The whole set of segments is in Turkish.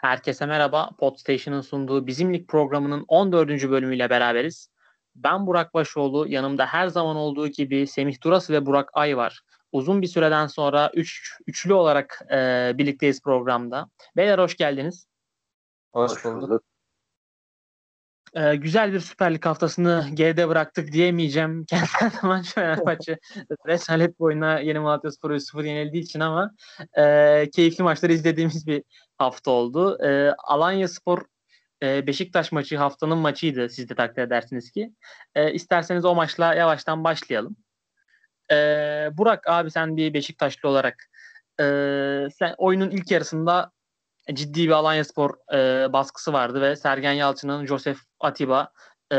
Herkese merhaba. Podstation'ın sunduğu Bizimlik programının 14. bölümüyle beraberiz. Ben Burak Başoğlu. Yanımda her zaman olduğu gibi Semih Duras ve Burak Ay var. Uzun bir süreden sonra üç, üçlü olarak e, birlikteyiz programda. Beyler hoş geldiniz. Hoş bulduk. E, güzel bir Süper Lig haftasını geride bıraktık diyemeyeceğim. Kentsel maç Fenerbahçe resalet boyuna Yeni Malatya Sporu 0 yenildiği için ama e, keyifli maçları izlediğimiz bir hafta oldu. E, Alanya Spor e, Beşiktaş maçı haftanın maçıydı siz de takdir edersiniz ki. E, isterseniz o maçla yavaştan başlayalım. E, Burak abi sen bir Beşiktaşlı olarak e, sen oyunun ilk yarısında ciddi bir Alanya Spor e, baskısı vardı ve Sergen Yalçın'ın Josef Atiba, e,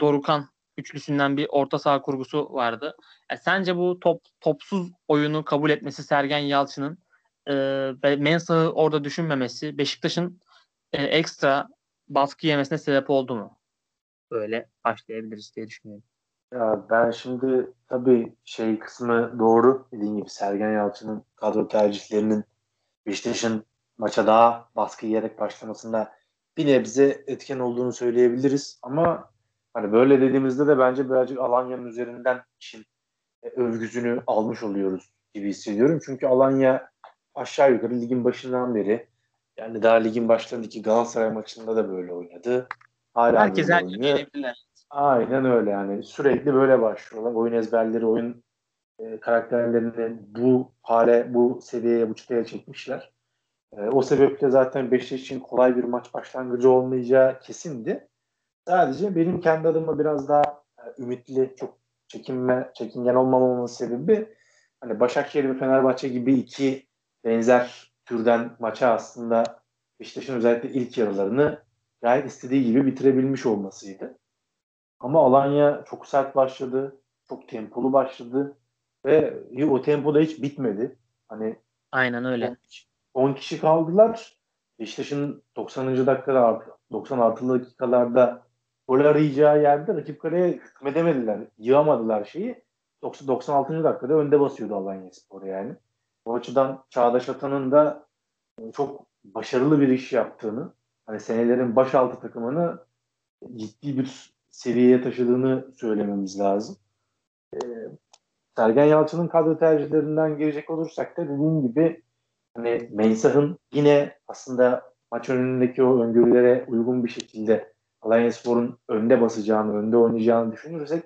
Dorukan üçlüsünden bir orta saha kurgusu vardı. E, sence bu top topsuz oyunu kabul etmesi Sergen Yalçın'ın e, ve Mensah'ı orada düşünmemesi Beşiktaş'ın e, ekstra baskı yemesine sebep oldu mu? Böyle başlayabiliriz diye düşünüyorum. Ya ben şimdi tabii şey kısmı doğru dediğim gibi Sergen Yalçın'ın kadro tercihlerinin Beşiktaş'ın maça daha baskı yiyerek başlamasında bir nebze etken olduğunu söyleyebiliriz. Ama hani böyle dediğimizde de bence birazcık Alanya'nın üzerinden için e, övgüsünü almış oluyoruz gibi hissediyorum. Çünkü Alanya aşağı yukarı ligin başından beri yani daha ligin başlarındaki Galatasaray maçında da böyle oynadı. Hala Herkes her Aynen öyle yani. Sürekli böyle başlıyorlar. Oyun ezberleri, oyun e, karakterlerini bu hale, bu seviyeye, bu çıtaya çekmişler. E, o sebeple zaten Beşiktaş için kolay bir maç başlangıcı olmayacağı kesindi. Sadece benim kendi adıma biraz daha e, ümitli, çok çekinme, çekingen olmamamın sebebi hani Başakşehir ve Fenerbahçe gibi iki benzer türden maça aslında Beşiktaş'ın özellikle ilk yarılarını gayet istediği gibi bitirebilmiş olmasıydı. Ama Alanya çok sert başladı. Çok tempolu başladı. Ve o tempoda hiç bitmedi. Hani Aynen öyle. 10 kişi kaldılar. Beşiktaş'ın 90. dakikada 96 dakikalarda gol arayacağı yerde rakip kaleye hükmedemediler. Yığamadılar şeyi. 96. dakikada önde basıyordu Alanya Spor yani. Bu açıdan Çağdaş Atan'ın da çok başarılı bir iş yaptığını, hani senelerin başaltı takımını ciddi bir seviyeye taşıdığını söylememiz lazım. Ee, Sergen Yalçın'ın kadro tercihlerinden girecek olursak da dediğim gibi hani Mensah'ın yine aslında maç önündeki o öngörülere uygun bir şekilde Alanya Spor'un önde basacağını, önde oynayacağını düşünürsek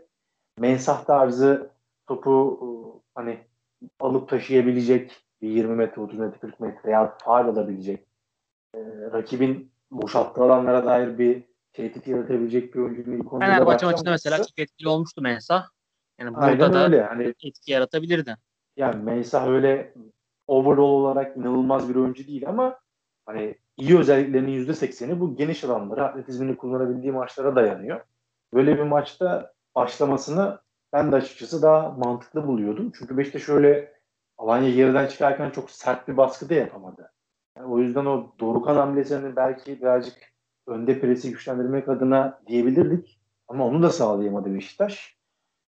Mensah tarzı topu hani alıp taşıyabilecek bir 20 metre, 30 metre, 40 metre ya faal alabilecek e, rakibin boşalttığı alanlara dair bir tehdit yaratabilecek bir oyuncunun ilk Fenerbahçe maçında mesela çok etkili olmuştu Mensah. Yani burada Aynen da öyle. Hani, etki yaratabilirdi. Yani Mensah öyle overall olarak inanılmaz bir oyuncu değil ama hani iyi özelliklerinin %80'i bu geniş alanlara, atletizmini kullanabildiği maçlara dayanıyor. Böyle bir maçta başlamasını ben de açıkçası daha mantıklı buluyordum. Çünkü Beşiktaş şöyle Alanya geriden çıkarken çok sert bir baskı da yapamadı. Yani o yüzden o Dorukan hamlesini belki birazcık önde presi güçlendirmek adına diyebilirdik. Ama onu da sağlayamadı Beşiktaş.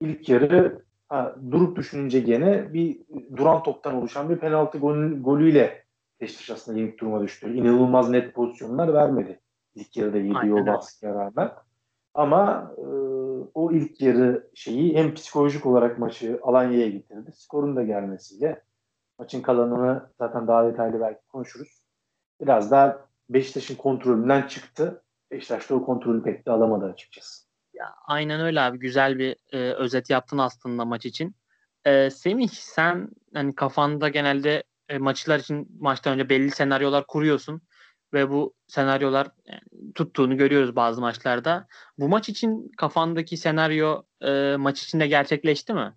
İlk yarı ha, durup düşününce gene bir duran toptan oluşan bir penaltı golü, golüyle Beşiktaş aslında yenik duruma düştü. İnanılmaz net pozisyonlar vermedi. İlk yarıda yediği o baskıya rağmen. Ama e, o ilk yarı şeyi hem psikolojik olarak maçı Alanya'ya getirdi. Skorun da gelmesiyle maçın kalanını zaten daha detaylı belki konuşuruz. Biraz daha Beşiktaş'ın kontrolünden çıktı. Beşiktaş da o kontrolü pek de alamadı açıkçası. Ya, aynen öyle abi. Güzel bir e, özet yaptın aslında maç için. E, Semih sen hani kafanda genelde e, maçlar için maçtan önce belli senaryolar kuruyorsun ve bu senaryolar yani, tuttuğunu görüyoruz bazı maçlarda. Bu maç için kafandaki senaryo e, maç içinde gerçekleşti mi?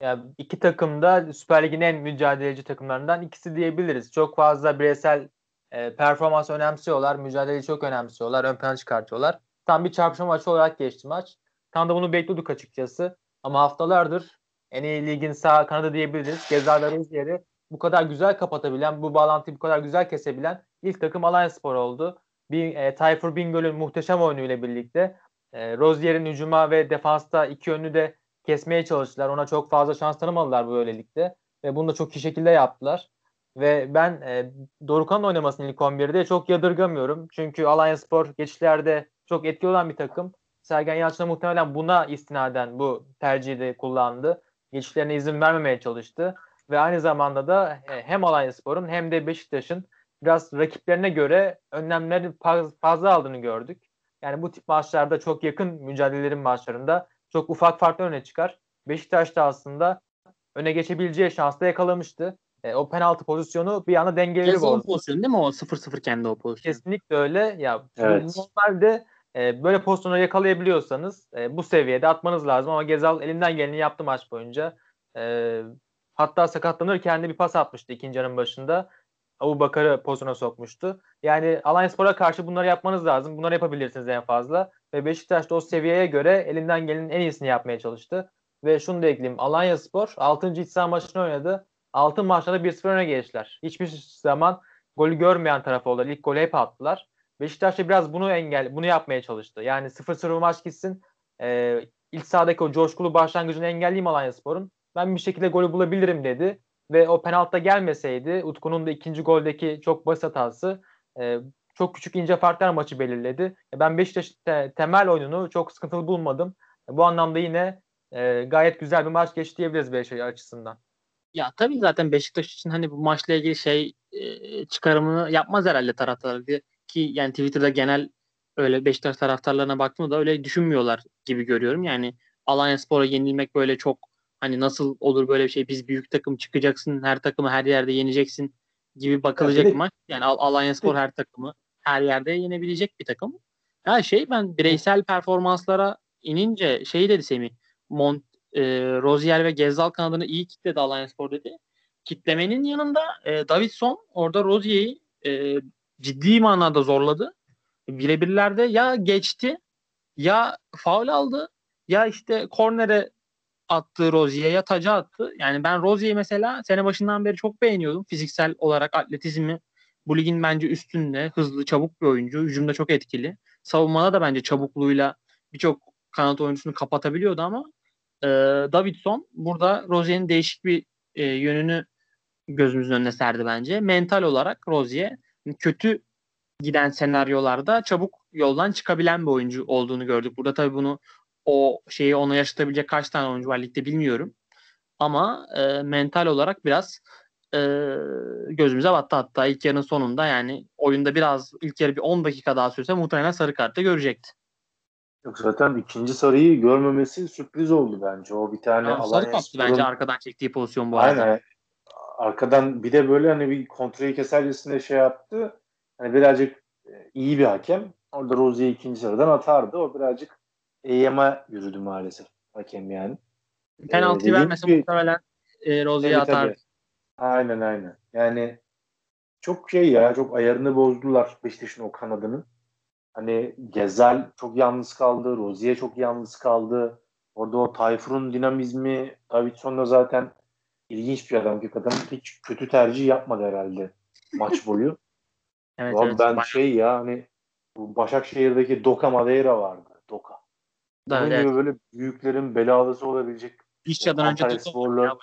Ya iki takım da Süper Lig'in en mücadeleci takımlarından ikisi diyebiliriz. Çok fazla bireysel e, performans önemsiyorlar, mücadeleyi çok önemsiyorlar, ön plana çıkartıyorlar. Tam bir çarpışma maçı olarak geçti maç. Tam da bunu bekliyorduk açıkçası. Ama haftalardır en iyi ligin sağ kanadı diyebiliriz. Gezada yeri bu kadar güzel kapatabilen, bu bağlantıyı bu kadar güzel kesebilen ilk takım Alliance Spor oldu. Bir, e, Tayfur Bingöl'ün muhteşem oyunuyla birlikte e, Rozier'in hücuma ve defansta iki yönlü de kesmeye çalıştılar. Ona çok fazla şans tanımadılar böylelikle. Ve bunu da çok iyi şekilde yaptılar. Ve ben e, Dorukan'ın oynamasını ilk 11'de çok yadırgamıyorum. Çünkü Alanya Spor geçişlerde çok etkili olan bir takım. Sergen Yalçın muhtemelen buna istinaden bu tercihi de kullandı. Geçişlerine izin vermemeye çalıştı. Ve aynı zamanda da e, hem Alanya Spor'un hem de Beşiktaş'ın biraz rakiplerine göre önlemleri fazla aldığını gördük. Yani bu tip maçlarda çok yakın mücadelelerin maçlarında çok ufak farklı öne çıkar. Beşiktaş da aslında öne geçebileceği şansla yakalamıştı. E, o penaltı pozisyonu bir anda dengeli bozdu. pozisyon değil mi o 0-0 kendi o pozisyon? Kesinlikle öyle. Ya evet. normalde e, böyle pozisyonu yakalayabiliyorsanız e, bu seviyede atmanız lazım ama Gezal elinden geleni yaptı maç boyunca. E, hatta sakatlanırken de bir pas atmıştı ikinci yarının başında. Abu Bakar'ı pozisyona sokmuştu. Yani Alanyaspor'a karşı bunları yapmanız lazım. Bunları yapabilirsiniz en fazla. Ve Beşiktaş da o seviyeye göre elinden gelenin en iyisini yapmaya çalıştı. Ve şunu da ekleyeyim. Alanyaspor 6. iç saha maçını oynadı. 6 maçta da 1-0 öne geçtiler. Hiçbir zaman golü görmeyen taraf oldular. İlk golü hep attılar. Beşiktaş da biraz bunu engel, bunu yapmaya çalıştı. Yani 0-0 maç gitsin. E, ilk sahadaki o coşkulu başlangıcını engelleyeyim Alanyaspor'un. Ben bir şekilde golü bulabilirim dedi ve o penaltıda gelmeseydi Utku'nun da ikinci goldeki çok basit hatası e, çok küçük ince farklar maçı belirledi. E, ben Beşiktaş te, temel oyununu çok sıkıntılı bulmadım. E, bu anlamda yine e, gayet güzel bir maç geçti diyebiliriz Beşiktaş açısından. Ya tabii zaten Beşiktaş için hani bu maçla ilgili şey e, çıkarımını yapmaz herhalde taraftarlar ki yani Twitter'da genel öyle Beşiktaş taraftarlarına baktığımda da öyle düşünmüyorlar gibi görüyorum. Yani Alanya Spor'a yenilmek böyle çok Hani nasıl olur böyle bir şey? Biz büyük takım çıkacaksın, her takımı her yerde yeneceksin gibi bakılacak ya, maç. Yani Al Alanya Spor her takımı her yerde yenebilecek bir takım. Ya şey ben bireysel performanslara inince şey dedi Semih. Mont, e, Rozier ve Gezzal kanadını iyi kitledi Alanya Spor dedi. Kitlemenin yanında e, Davidson orada Rozier'i e, ciddi manada zorladı. Birebirlerde ya geçti ya faul aldı ya işte kornere attığı Rozier'e taca attı. Yani ben Rozier'i mesela sene başından beri çok beğeniyordum. Fiziksel olarak atletizmi bu ligin bence üstünde. Hızlı, çabuk bir oyuncu. Hücumda çok etkili. Savunmada da bence çabukluğuyla birçok kanat oyuncusunu kapatabiliyordu ama e, Davidson burada Rozier'in değişik bir e, yönünü gözümüzün önüne serdi bence. Mental olarak Rozier kötü giden senaryolarda çabuk yoldan çıkabilen bir oyuncu olduğunu gördük. Burada tabii bunu o şeyi ona yaşatabilecek kaç tane oyuncu var ligde bilmiyorum. Ama e, mental olarak biraz e, gözümüze battı hatta ilk yarının sonunda yani oyunda biraz ilk yarı bir 10 dakika daha sürse muhtemelen sarı kartı görecekti. Yok zaten ikinci sarıyı görmemesi sürpriz oldu bence. O bir tane yani sarı kaptı bence arkadan çektiği pozisyon bu arada. Arkadan bir de böyle hani bir kontrolü kesercesinde şey yaptı. Hani birazcık e, iyi bir hakem. Orada Rozier'i ikinci sıradan atardı. O birazcık Eyyam'a yürüdü maalesef hakem yani. Penaltı ee, vermese gibi, muhtemelen e, Rozier'e atar. Tabii. Aynen aynen. Yani çok şey ya çok ayarını bozdular Beşiktaş'ın o kanadının. Hani Gezel çok yalnız kaldı. Rozier çok yalnız kaldı. Orada o Tayfur'un dinamizmi Davidson da zaten ilginç bir adam ki kadın hiç kötü tercih yapmadı herhalde maç boyu. evet, evet, ben bayağı. şey ya hani bu Başakşehir'deki Doka Madeira vardı. Doka. Bunun evet. gibi böyle büyüklerin belalısı olabilecek İşçadan önce Antalya Sporlu,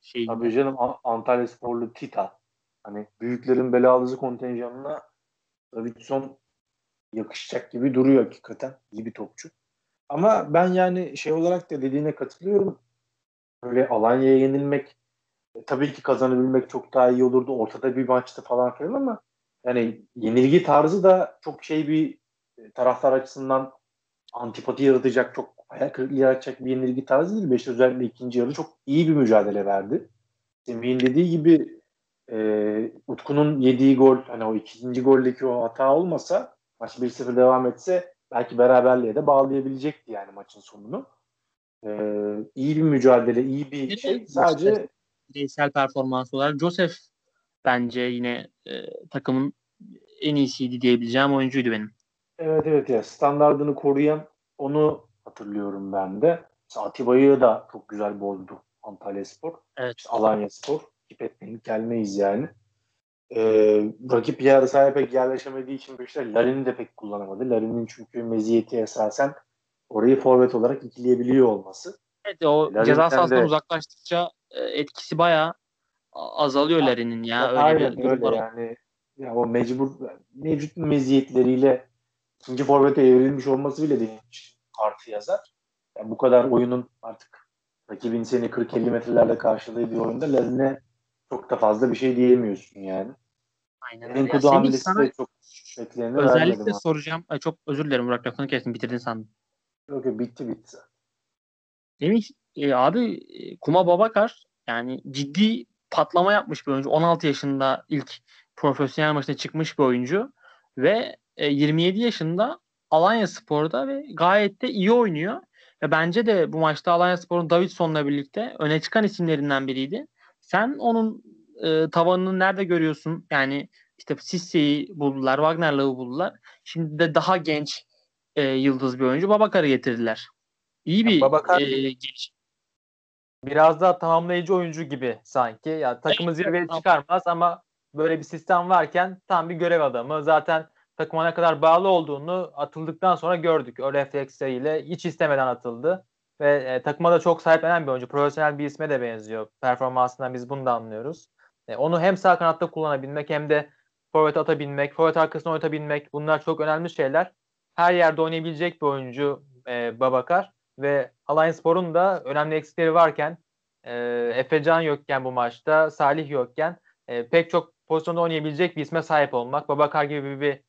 şey tabii canım Antalya Sporlu Tita. Hani büyüklerin belalısı kontenjanına Davidson yakışacak gibi duruyor hakikaten. İyi bir topçu. Ama ben yani şey olarak da dediğine katılıyorum. Böyle Alanya'ya yenilmek e, tabii ki kazanabilmek çok daha iyi olurdu. Ortada bir maçtı falan filan ama yani yenilgi tarzı da çok şey bir e, taraftar açısından antipati yaratacak, çok hayal kırıklığı yaratacak bir yenilgi tarzı değil. Beşiktaş özellikle ikinci yarı çok iyi bir mücadele verdi. Semih'in dediği gibi e, Utku'nun yediği gol, hani o ikinci goldeki o hata olmasa maç 1-0 devam etse belki beraberliğe de bağlayabilecekti yani maçın sonunu. E, iyi bir mücadele, iyi bir şey. Sadece bireysel performans olarak Joseph bence yine e, takımın en iyisiydi diyebileceğim oyuncuydu benim. Evet evet ya standartını koruyan onu hatırlıyorum ben de. Atiba'yı da çok güzel bozdu Antalya Spor. Evet. Alanya Spor. Rakip etmeyin gelmeyiz yani. Ee, rakip yarı sahaya pek yerleşemediği için Beşiktaş Larin'i de pek kullanamadı. Larin'in çünkü meziyeti esasen orayı forvet olarak ikileyebiliyor olması. Evet o Larin'den ceza sahasından de... uzaklaştıkça etkisi bayağı azalıyor Larry'nin ya. ya öyle aynen bir öyle var. yani. Ya o mecbur mevcut meziyetleriyle ikinci forvete evrilmiş olması bile değil artı yazar. Yani bu kadar oyunun artık rakibin seni 40-50 metrelerle karşıladığı bir oyunda Larry'ne çok da fazla bir şey diyemiyorsun yani. Aynen öyle. Enkudu hamlesi de çok bekleneni özellikle soracağım. Ay, çok özür dilerim Burak lafını kestim bitirdin sandım. Yok yok bitti bitti. Semih e, abi e, Kuma Babakar yani ciddi patlama yapmış bir oyuncu. 16 yaşında ilk profesyonel maçına çıkmış bir oyuncu ve e, 27 yaşında Alanya Spor'da ve gayet de iyi oynuyor. Ve bence de bu maçta Alanya Spor'un Davidson'la birlikte öne çıkan isimlerinden biriydi. Sen onun e, tavanını nerede görüyorsun? Yani işte Sisse'yi buldular, Wagner'lığı buldular. Şimdi de daha genç e, yıldız bir oyuncu Babakar'ı getirdiler. İyi bir Babakar- e, geliş. Biraz daha tamamlayıcı oyuncu gibi sanki. Ya takımı Evet, zirveye çıkarmaz ama böyle bir sistem varken tam bir görev adamı. Zaten takıma ne kadar bağlı olduğunu atıldıktan sonra gördük. O refleksleriyle hiç istemeden atıldı. Ve e, takıma da çok sahiplenen bir oyuncu. Profesyonel bir isme de benziyor. Performansından biz bunu da anlıyoruz. E, onu hem sağ kanatta kullanabilmek hem de forvet atabilmek, forvet arkasına oynatabilmek bunlar çok önemli şeyler. Her yerde oynayabilecek bir oyuncu e, Babakar ve Alanyaspor'un da önemli eksikleri varken e, Efecan yokken bu maçta, Salih yokken e, pek çok pozisyonda oynayabilecek bir isme sahip olmak, Babakar gibi bir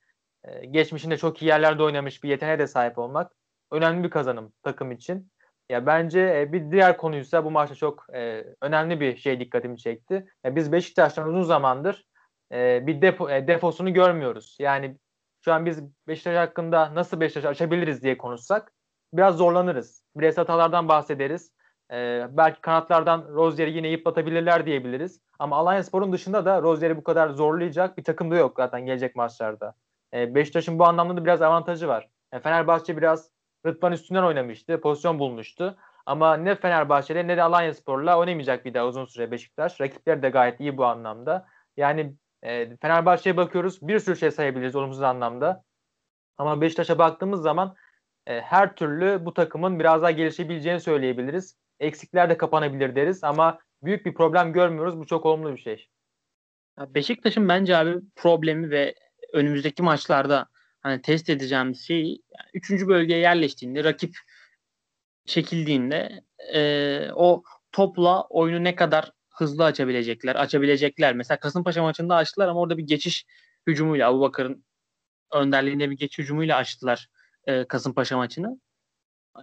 e, geçmişinde çok iyi yerlerde oynamış bir yeteneğe de sahip olmak önemli bir kazanım takım için. Ya bence e, bir diğer konuysa bu maçta çok e, önemli bir şey dikkatimi çekti. Ya biz Beşiktaş'tan uzun zamandır e, bir depo, e, defosunu görmüyoruz. Yani şu an biz Beşiktaş hakkında nasıl Beşiktaş açabiliriz diye konuşsak biraz zorlanırız. Bireysel hatalardan bahsederiz. Ee, belki kanatlardan Rozier'i yine yıpratabilirler diyebiliriz. Ama Alanyaspor'un dışında da Rozier'i bu kadar zorlayacak bir takım da yok zaten gelecek maçlarda. Ee, Beşiktaş'ın bu anlamda da biraz avantajı var. Yani Fenerbahçe biraz Rıdvan üstünden oynamıştı. Pozisyon bulmuştu. Ama ne Fenerbahçe'yle ne de Alanyaspor'la oynamayacak bir daha uzun süre Beşiktaş. Rakipleri de gayet iyi bu anlamda. Yani e, Fenerbahçe'ye bakıyoruz. Bir sürü şey sayabiliriz olumsuz anlamda. Ama Beşiktaş'a baktığımız zaman e, her türlü bu takımın biraz daha gelişebileceğini söyleyebiliriz. Eksikler de kapanabilir deriz ama büyük bir problem görmüyoruz. Bu çok olumlu bir şey. Beşiktaş'ın bence abi problemi ve önümüzdeki maçlarda hani test edeceğimiz şey üçüncü bölgeye yerleştiğinde rakip çekildiğinde e, o topla oyunu ne kadar hızlı açabilecekler, açabilecekler. Mesela Kasımpaşa maçında açtılar ama orada bir geçiş hücumuyla Abubakar'ın önderliğinde bir geçiş hücumuyla açtılar e, Kasımpaşa maçını.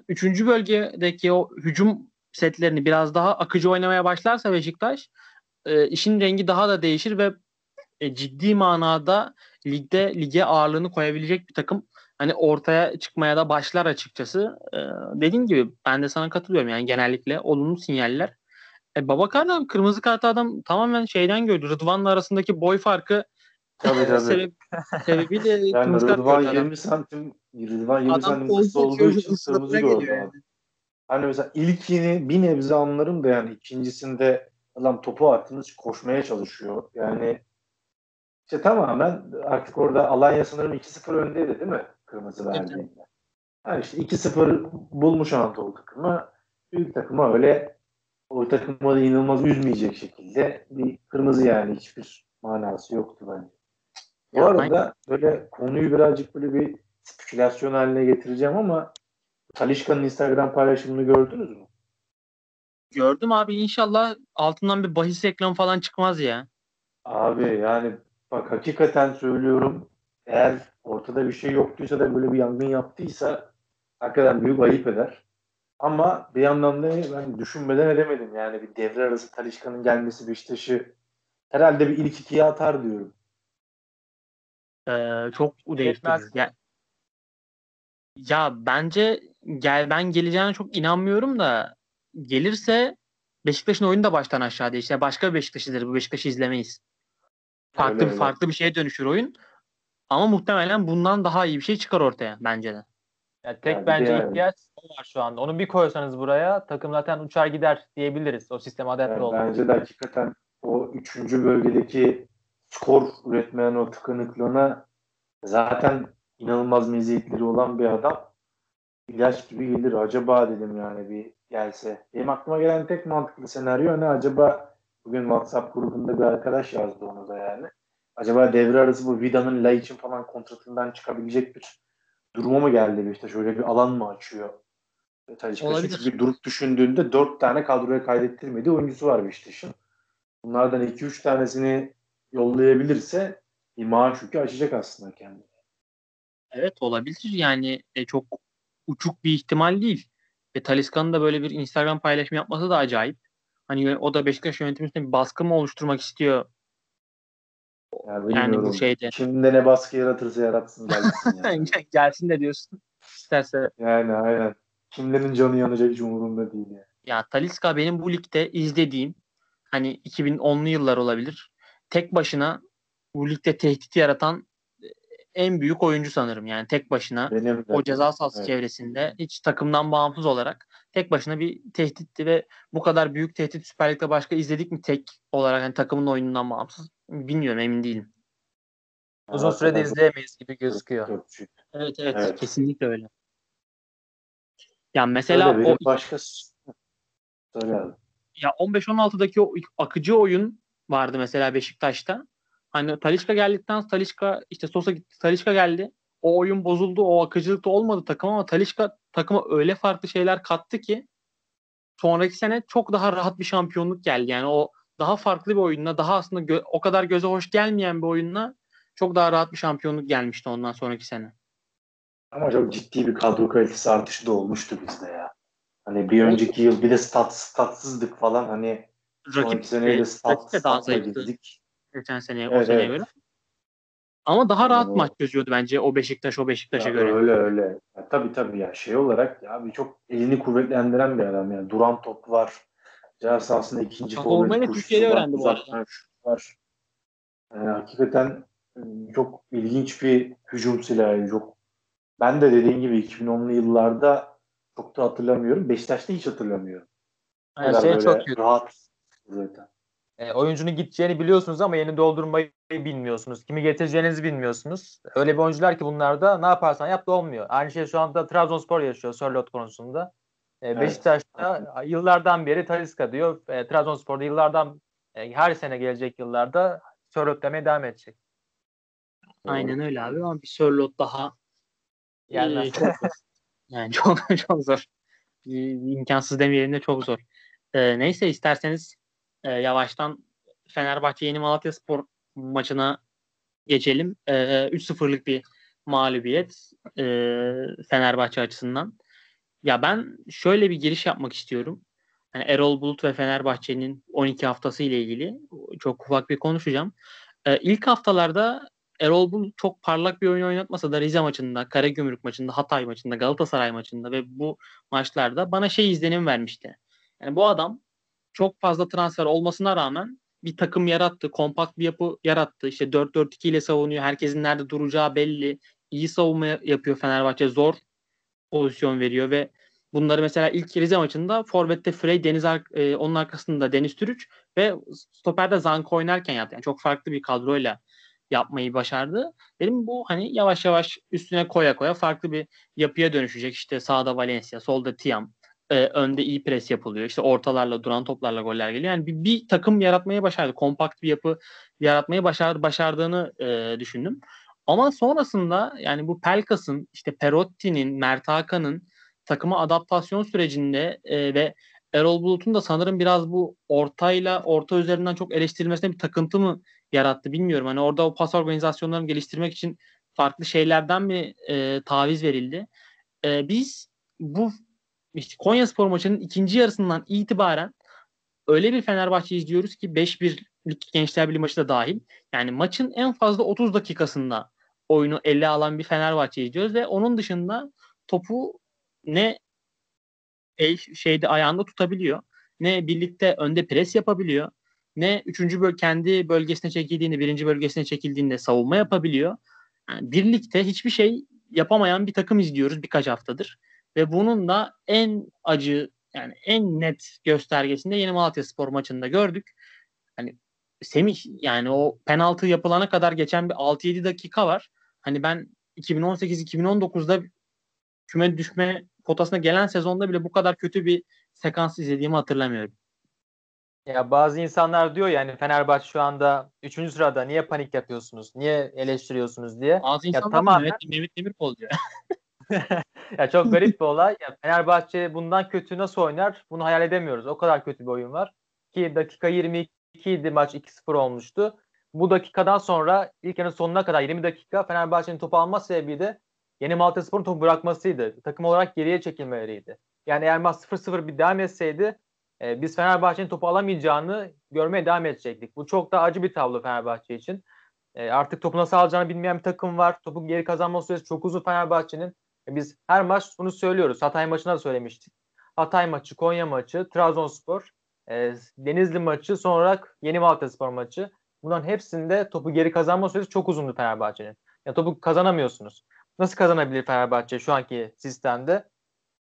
Üçüncü bölgedeki o hücum setlerini biraz daha akıcı oynamaya başlarsa Beşiktaş e, işin rengi daha da değişir ve e, ciddi manada ligde lige ağırlığını koyabilecek bir takım hani ortaya çıkmaya da başlar açıkçası. E, dediğim gibi ben de sana katılıyorum yani genellikle olumlu sinyaller. E, Babakar da kırmızı kartı adam tamamen şeyden gördü. Rıdvan'la arasındaki boy farkı Tabii tabii. sebep, sebebiyle Yani Rıdvan gördü adam. 20 santim Rıdvan 20 Adam santim kısa olduğu için kırmızı gördü geliyor abi. Hani mesela ilkini bir nebze anlarım da yani ikincisinde adam topu attınız koşmaya çalışıyor. Yani işte tamamen artık orada Alanya sanırım 2-0 öndeydi değil mi? Kırmızı Evet, verdiğinde. Yani işte 2-0 bulmuş Anadolu takımı. Büyük takıma öyle o takımı da inanılmaz üzmeyecek şekilde bir kırmızı yani hiçbir manası yoktu bence. Bu Ya, arada böyle konuyu birazcık böyle bir spekülasyon haline getireceğim ama Talişka'nın Instagram paylaşımını gördünüz mü? Gördüm abi inşallah altından bir bahis reklamı falan çıkmaz ya. Abi yani bak hakikaten söylüyorum eğer ortada bir şey yoktuysa da böyle bir yangın yaptıysa hakikaten büyük ayıp eder. Ama bir yandan da ben düşünmeden edemedim. Yani bir devre arası Talişka'nın gelmesi Beşiktaş'ı herhalde bir ilk ikiye atar diyorum. Ee, çok değiştirir. Ya, ya bence gel ben geleceğine çok inanmıyorum da gelirse Beşiktaş'ın oyunu da baştan aşağı değişir. Yani başka bir Beşiktaş izleriz. Bu Beşiktaş'ı izlemeyiz. Farklı Öyle bir öyle. farklı bir şeye dönüşür oyun. Ama muhtemelen bundan daha iyi bir şey çıkar ortaya bence de. Yani tek Yani bir bence yani. ihtiyaç o var şu anda. Onu bir koysanız buraya takım zaten uçar gider diyebiliriz. O sisteme adapte Yani oldu. bence de hakikaten o üçüncü bölgedeki skor üretmeyen o tıkanıklığına zaten inanılmaz meziyetleri olan bir adam ilaç gibi gelir. Acaba dedim yani bir gelse. Benim aklıma gelen tek mantıklı senaryo ne acaba Bugün WhatsApp grubunda bir arkadaş yazdı onu da yani. Acaba devre arası bu Vida'nın Laiç'in falan kontratından çıkabilecek bir duruma mı geldi Beşiktaş? Öyle bir alan mı açıyor? Olabilir. çünkü durup düşündüğünde dört tane kadroya kaydettirmediği oyuncusu var Beşiktaş'ın. Bunlardan iki üç tanesini yollayabilirse bir maaş yükü açacak aslında kendini. Evet olabilir yani e, çok uçuk bir ihtimal değil. Ve Talisca'nın da böyle bir Instagram paylaşımı yapması da acayip. Hani o da Beşiktaş yönetimi üstünde bir baskı mı oluşturmak istiyor Yani, yani bu şeyde. Kimde ne baskı yaratırsa yaratsın gelsin yani. Gelsin de diyorsun. İsterse yani aynen. Kimlerin canı yanacak hiç umurumda değil yani. ya Talisca benim bu ligde izlediğim hani 2010'lu yıllar olabilir. Tek başına bu ligde tehdit yaratan e, en büyük oyuncu sanırım. Yani tek başına Benim o ceza sahası Evet. çevresinde hiç takımdan bağımsız olarak tek başına bir tehditti ve bu kadar büyük tehdit Süper Lig'de başka izledik mi tek olarak hani takımın oyunundan bağımsız bilmiyorum emin değilim. Uzun sürede izleyemeyiz gibi gözüküyor. Çok. Evet evet, Evet. kesinlikle öyle. Yani mesela Öyle o başka Söyle abi. ya 15-16'daki o akıcı oyun vardı mesela Beşiktaş'ta. Hani Talisca geldikten sonra Talisca işte Sosa gitti Talisca geldi. O oyun bozuldu. O akıcılık da olmadı takım ama Talisca takıma öyle farklı şeyler kattı ki sonraki sene çok daha rahat bir şampiyonluk geldi. Yani o daha farklı bir oyunla daha aslında gö- o kadar göze hoş gelmeyen bir oyunla çok daha rahat bir şampiyonluk gelmişti ondan sonraki sene. Ama çok ciddi bir kadro kalitesi artışı da olmuştu bizde ya. Hani bir önceki yıl bir de stat, statsızdık falan hani Rakip de stat, rakip daha zayıftı girdik. geçen seneye o Evet, seneye evet. göre. Ama daha rahat Yani o- maç çözüyordu bence o Beşiktaş o Beşiktaş'a göre. Öyle öyle. Ya, tabii tabii ya şey olarak ya bir çok elini kuvvetlendiren bir adam ya. Duran top var. Ceza sahasında ikinci forvet koşusu Türkiye'de öğrendi bu arada. Var. Yani hakikaten ıı, çok ilginç bir hücum silahı. Çok ben de dediğin gibi 2010'lu yıllarda çok da hatırlamıyorum. Beşiktaş'ta hiç hatırlamıyorum. Yani şey çok kötü. rahat zaten. E, oyuncunun gideceğini biliyorsunuz ama yeni doldurmayı bilmiyorsunuz. Kimi getireceğinizi bilmiyorsunuz. Öyle bir oyuncular ki bunlarda ne yaparsan yap da olmuyor. Aynı şey şu anda Trabzonspor yaşıyor Sörloth konusunda. E, Evet. Beşiktaş'ta yıllardan beri Talisca diyor. E, Trabzonspor'da yıllardan e, her sene gelecek yıllarda Sörloth demeye devam edecek. Aynen öyle abi ama bir Sörlot daha Gelmez. e, çok zor. Yani çok çok zor. İmkansız demeyelim de çok zor. E, neyse isterseniz e, yavaştan Fenerbahçe Yeni Malatya Spor maçına geçelim. E, 3-0'lık bir mağlubiyet e, Fenerbahçe açısından. Ya ben şöyle bir giriş yapmak istiyorum. Yani Erol Bulut ve Fenerbahçe'nin 12 haftası ile ilgili çok ufak bir konuşacağım. Ee, ilk haftalarda Erol Bulut çok parlak bir oyun oynatmasa da Rize maçında, Karagümrük maçında, Hatay maçında, Galatasaray maçında ve bu maçlarda bana şey izlenim vermişti. Yani bu adam çok fazla transfer olmasına rağmen bir takım yarattı, kompakt bir yapı yarattı. İşte 4-4-2 ile savunuyor. Herkesin nerede duracağı belli. İyi savunma yapıyor Fenerbahçe. Zor pozisyon veriyor ve bunları mesela ilk Rize maçında Forvet'te Frey, Deniz e, onun arkasında Deniz Türüç ve stoperde Zanko oynarken yaptı. Yani çok farklı bir kadroyla yapmayı başardı. Dedim bu hani yavaş yavaş üstüne koya koya farklı bir yapıya dönüşecek. İşte sağda Valencia, solda Tiam, e, önde iyi pres yapılıyor. İşte ortalarla, duran toplarla goller geliyor. Yani bir, bir takım yaratmayı başardı. Kompakt bir yapı yaratmayı başardı, başardığını e, düşündüm. Ama sonrasında yani bu Pelkas'ın, işte Perotti'nin, Mert Hakan'ın takıma adaptasyon sürecinde e, ve Erol Bulut'un da sanırım biraz bu ortayla orta üzerinden çok eleştirilmesine bir takıntı mı yarattı bilmiyorum. Hani orada o pas organizasyonlarını geliştirmek için farklı şeylerden mi e, taviz verildi? E, biz bu işte Konya Spor maçının ikinci yarısından itibaren öyle bir Fenerbahçe izliyoruz ki 5-1'lik Gençler Birliği maçı da dahil. Yani maçın en fazla 30 dakikasında oyunu ele alan bir Fenerbahçe izliyoruz ve onun dışında topu ne el şeyde ayağında tutabiliyor ne birlikte önde pres yapabiliyor ne üçüncü böl kendi bölgesine çekildiğinde birinci bölgesine çekildiğinde savunma yapabiliyor. Yani birlikte hiçbir şey yapamayan bir takım izliyoruz birkaç haftadır. Ve bunun da en acı yani en net göstergesinde Yeni Malatya Spor maçında gördük. Hani Semih yani o penaltı yapılana kadar geçen bir 6-7 dakika var. Hani ben 2018-2019'da küme düşme potasına gelen sezonda bile bu kadar kötü bir sekans izlediğimi hatırlamıyorum. Ya bazı insanlar diyor yani Fenerbahçe şu anda 3. sırada niye panik yapıyorsunuz? Niye eleştiriyorsunuz diye. Bazı insanlar tamamen- Mehmet, Mehmet Demirkol diyor. ya çok garip bir olay. Ya Fenerbahçe bundan kötü nasıl oynar? Bunu hayal edemiyoruz. O kadar kötü bir oyun var. Ki dakika 22 idi maç 2-0 olmuştu. Bu dakikadan sonra ilk yarının sonuna kadar 20 dakika Fenerbahçe'nin topu alma sebebi de Yeni Malatyaspor'un topu bırakmasıydı. Takım olarak geriye çekilmeleriydi. Yani eğer maç 0-0 bir devam etseydi e, biz Fenerbahçe'nin topu alamayacağını görmeye devam edecektik. Bu çok da acı bir tablo Fenerbahçe için. E, artık topu nasıl alacağını bilmeyen bir takım var. Topu geri kazanma süresi çok uzun Fenerbahçe'nin. E, biz her maç bunu söylüyoruz. Hatay maçında da söylemiştik. Hatay maçı, Konya maçı, Trabzonspor, e, Denizli maçı, sonra Yeni Malatyaspor maçı. Bunların hepsinde topu geri kazanma süresi çok uzundu Fenerbahçe'nin. Ya topu kazanamıyorsunuz. Nasıl kazanabilir Fenerbahçe şu anki sistemde?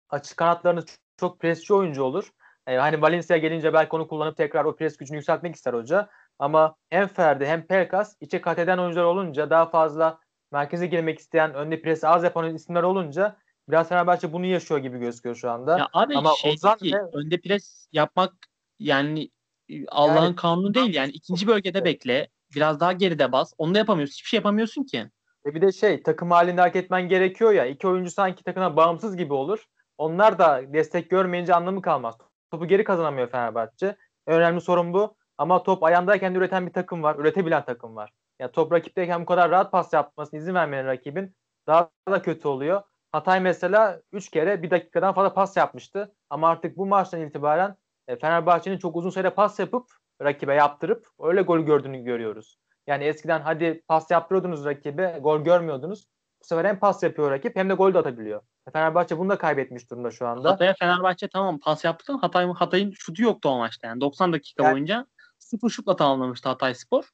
Açık kanatlarınız çok presçi oyuncu olur. E, hani Valencia gelince belki onu kullanıp tekrar o pres gücünü yükseltmek ister hoca. Ama hem Ferdi hem Pelkas içe kat eden oyuncular olunca daha fazla merkeze girmek isteyen, önde presi az yapan isimler olunca biraz Fenerbahçe bunu yaşıyor gibi gözüküyor şu anda. Ya abi Ama şey Ozan ki ve- önde pres yapmak yani e, Allah'ın Yani- kanunu değil yani ikinci bölgede bekle biraz daha geride bas onu da yapamıyorsun hiçbir şey yapamıyorsun ki. E bir de şey takım halinde hareket etmen gerekiyor ya. İki oyuncu sanki takımdan bağımsız gibi olur. Onlar da destek görmeyince anlamı kalmaz. Topu geri kazanamıyor Fenerbahçe. En önemli sorun bu. Ama top ayağındayken de üreten bir takım var. Üretebilen takım var. Ya top rakipteyken bu kadar rahat pas yapmasına izin vermeyen rakibin daha da kötü oluyor. Hatay mesela 3 kere bir dakikadan fazla pas yapmıştı. Ama artık bu maçtan itibaren e, Fenerbahçe'nin çok uzun süre pas yapıp rakibe yaptırıp öyle gol gördüğünü görüyoruz. Yani eskiden hadi pas yaptırıyordunuz rakibe, gol görmüyordunuz. Bu sefer hem pas yapıyor rakip hem de gol de atabiliyor. Fenerbahçe bunu da kaybetmiş durumda şu anda. Hatay'a Fenerbahçe tamam pas yaptı ama Hatay, Hatay'ın şutu yoktu o maçta yani 90 dakika Yani- boyunca sıfır şutla tamamlamıştı Hatay Spor.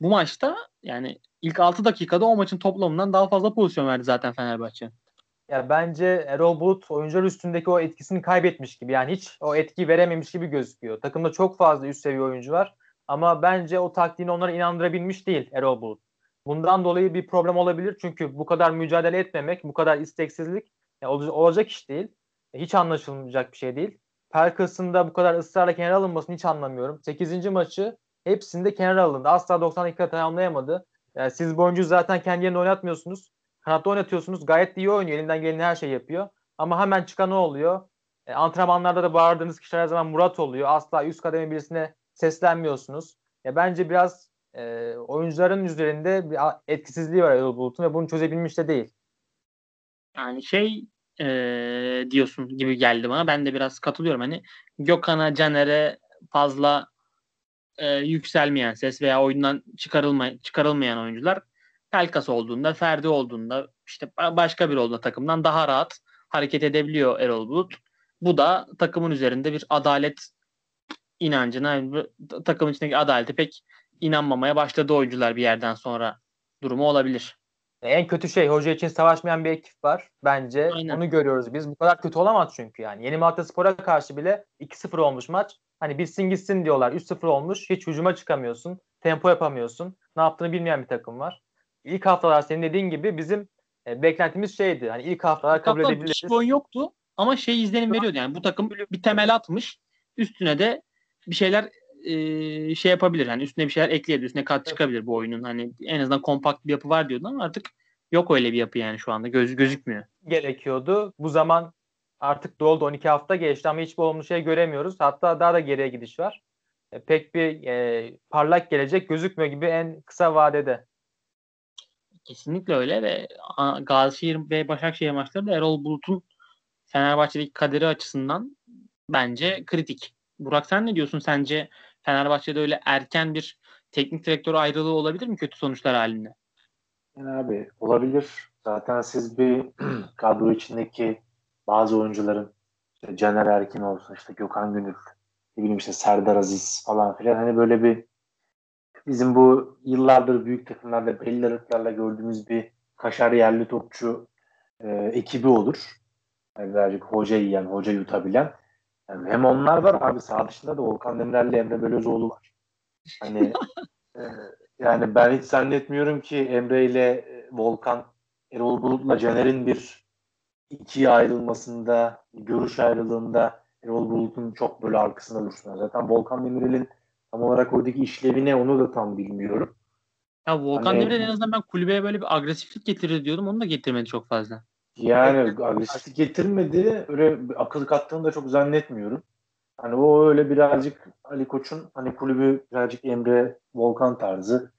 Bu maçta yani ilk 6 dakikada o maçın toplamından daha fazla pozisyon verdi zaten Fenerbahçe. Ya bence Erol Bulut oyuncular üstündeki o etkisini kaybetmiş gibi. Yani hiç o etki verememiş gibi gözüküyor. Takımda çok fazla üst seviye oyuncu var. Ama bence o taktiğini onlara inandırabilmiş değil Erol Bulut. Bundan dolayı bir problem olabilir. Çünkü bu kadar mücadele etmemek, bu kadar isteksizlik olacak iş değil. E, Hiç anlaşılmayacak bir şey değil. Pelkas'ın da bu kadar ısrarla kenara alınmasını hiç anlamıyorum. 8. maçı hepsinde kenara alındı. Asla 90 dakika tamamlayamadı. Yani siz bu oyuncuyu zaten kendi yerine oynatmıyorsunuz. Kanatta oynatıyorsunuz. Gayet iyi oynuyor. Elinden gelen her şeyi yapıyor. Ama hemen çıkan ne oluyor? E, antrenmanlarda da bağırdığınız kişiler her zaman Murat oluyor. Asla üst kademe birisine seslenmiyorsunuz. Ya bence biraz e, oyuncuların üzerinde bir etkisizliği var Erol Bulut'un ve bunu çözebilmiş de değil. Yani şey eee, diyorsun gibi geldi bana. Ben de biraz katılıyorum. Hani Gökhan'a, Caner'e fazla eee, yükselmeyen ses veya oyundan çıkarılma, çıkarılmayan oyuncular Pelkas olduğunda, Ferdi olduğunda işte ba- başka bir olduğunda takımdan daha rahat hareket edebiliyor Erol Bulut. Bu da takımın üzerinde bir adalet inancına, takımın içindeki adalete pek inanmamaya başladı oyuncular bir yerden sonra durumu olabilir. En kötü şey hoca için savaşmayan bir ekip var bence. Aynen. Onu görüyoruz biz. Bu kadar kötü olamaz çünkü yani. Yeni Malatyaspor'a karşı bile 2-0 olmuş maç. Hani bitsin gitsin diyorlar. 3-0 olmuş. Hiç hücuma çıkamıyorsun. Tempo yapamıyorsun. Ne yaptığını bilmeyen bir takım var. İlk haftalar senin dediğin gibi bizim e, beklentimiz şeydi. Hani ilk haftalar kabul Kaptan edebiliriz. oyun yoktu ama şey izlenim veriyordu yani bu takım bir temel atmış üstüne de bir şeyler e, şey yapabilir yani üstüne bir şeyler ekleyebilir üstüne kat çıkabilir bu oyunun hani en azından kompakt bir yapı var diyordu ama artık yok öyle bir yapı yani şu anda göz gözükmüyor. gerekiyordu. Bu zaman artık doldu 12 hafta geçti ama hiçbir olumlu şey göremiyoruz. Hatta daha da geriye gidiş var. E, pek bir e, parlak gelecek gözükmüyor gibi en kısa vadede. Kesinlikle öyle ve Gazişehir ve Başakşehir maçları da Erol Bulut'un Fenerbahçe'deki kaderi açısından bence kritik. Burak sen ne diyorsun? Sence Fenerbahçe'de öyle erken bir teknik direktör ayrılığı olabilir mi kötü sonuçlar halinde? Yani abi olabilir. Zaten siz bir kadro içindeki bazı oyuncuların işte Caner Erkin olsun işte Gökhan Gönül ne bileyim işte Serdar Aziz falan filan hani böyle bir bizim bu yıllardır büyük takımlarda belli aralıklarla gördüğümüz bir kaşar yerli topçu e, ekibi olur. Yani birazcık hoca yiyen, hoca yutabilen. Yani hem onlar var abi sağ dışında da Volkan Demirel'le Emre Belözoğlu var. Hani e, yani ben hiç zannetmiyorum ki Emre ile e, Volkan Erol Bulut'la Caner'in bir ikiye ayrılmasında, görüş ayrılığında Erol Bulut'un çok böyle arkasında dursunlar. Zaten Volkan Demirel'in tam olarak oradaki işlevi ne onu da tam bilmiyorum. Ya Volkan Hani- Demirel en azından ben kulübeye böyle bir agresiflik getirir diyordum. Onu da getirmedi çok fazla. Yani agresiflik getirmedi. Öyle bir akıl kattığını da çok zannetmiyorum. Hani o öyle birazcık Ali Koç'un hani kulübü birazcık Emre Volkan tarzı.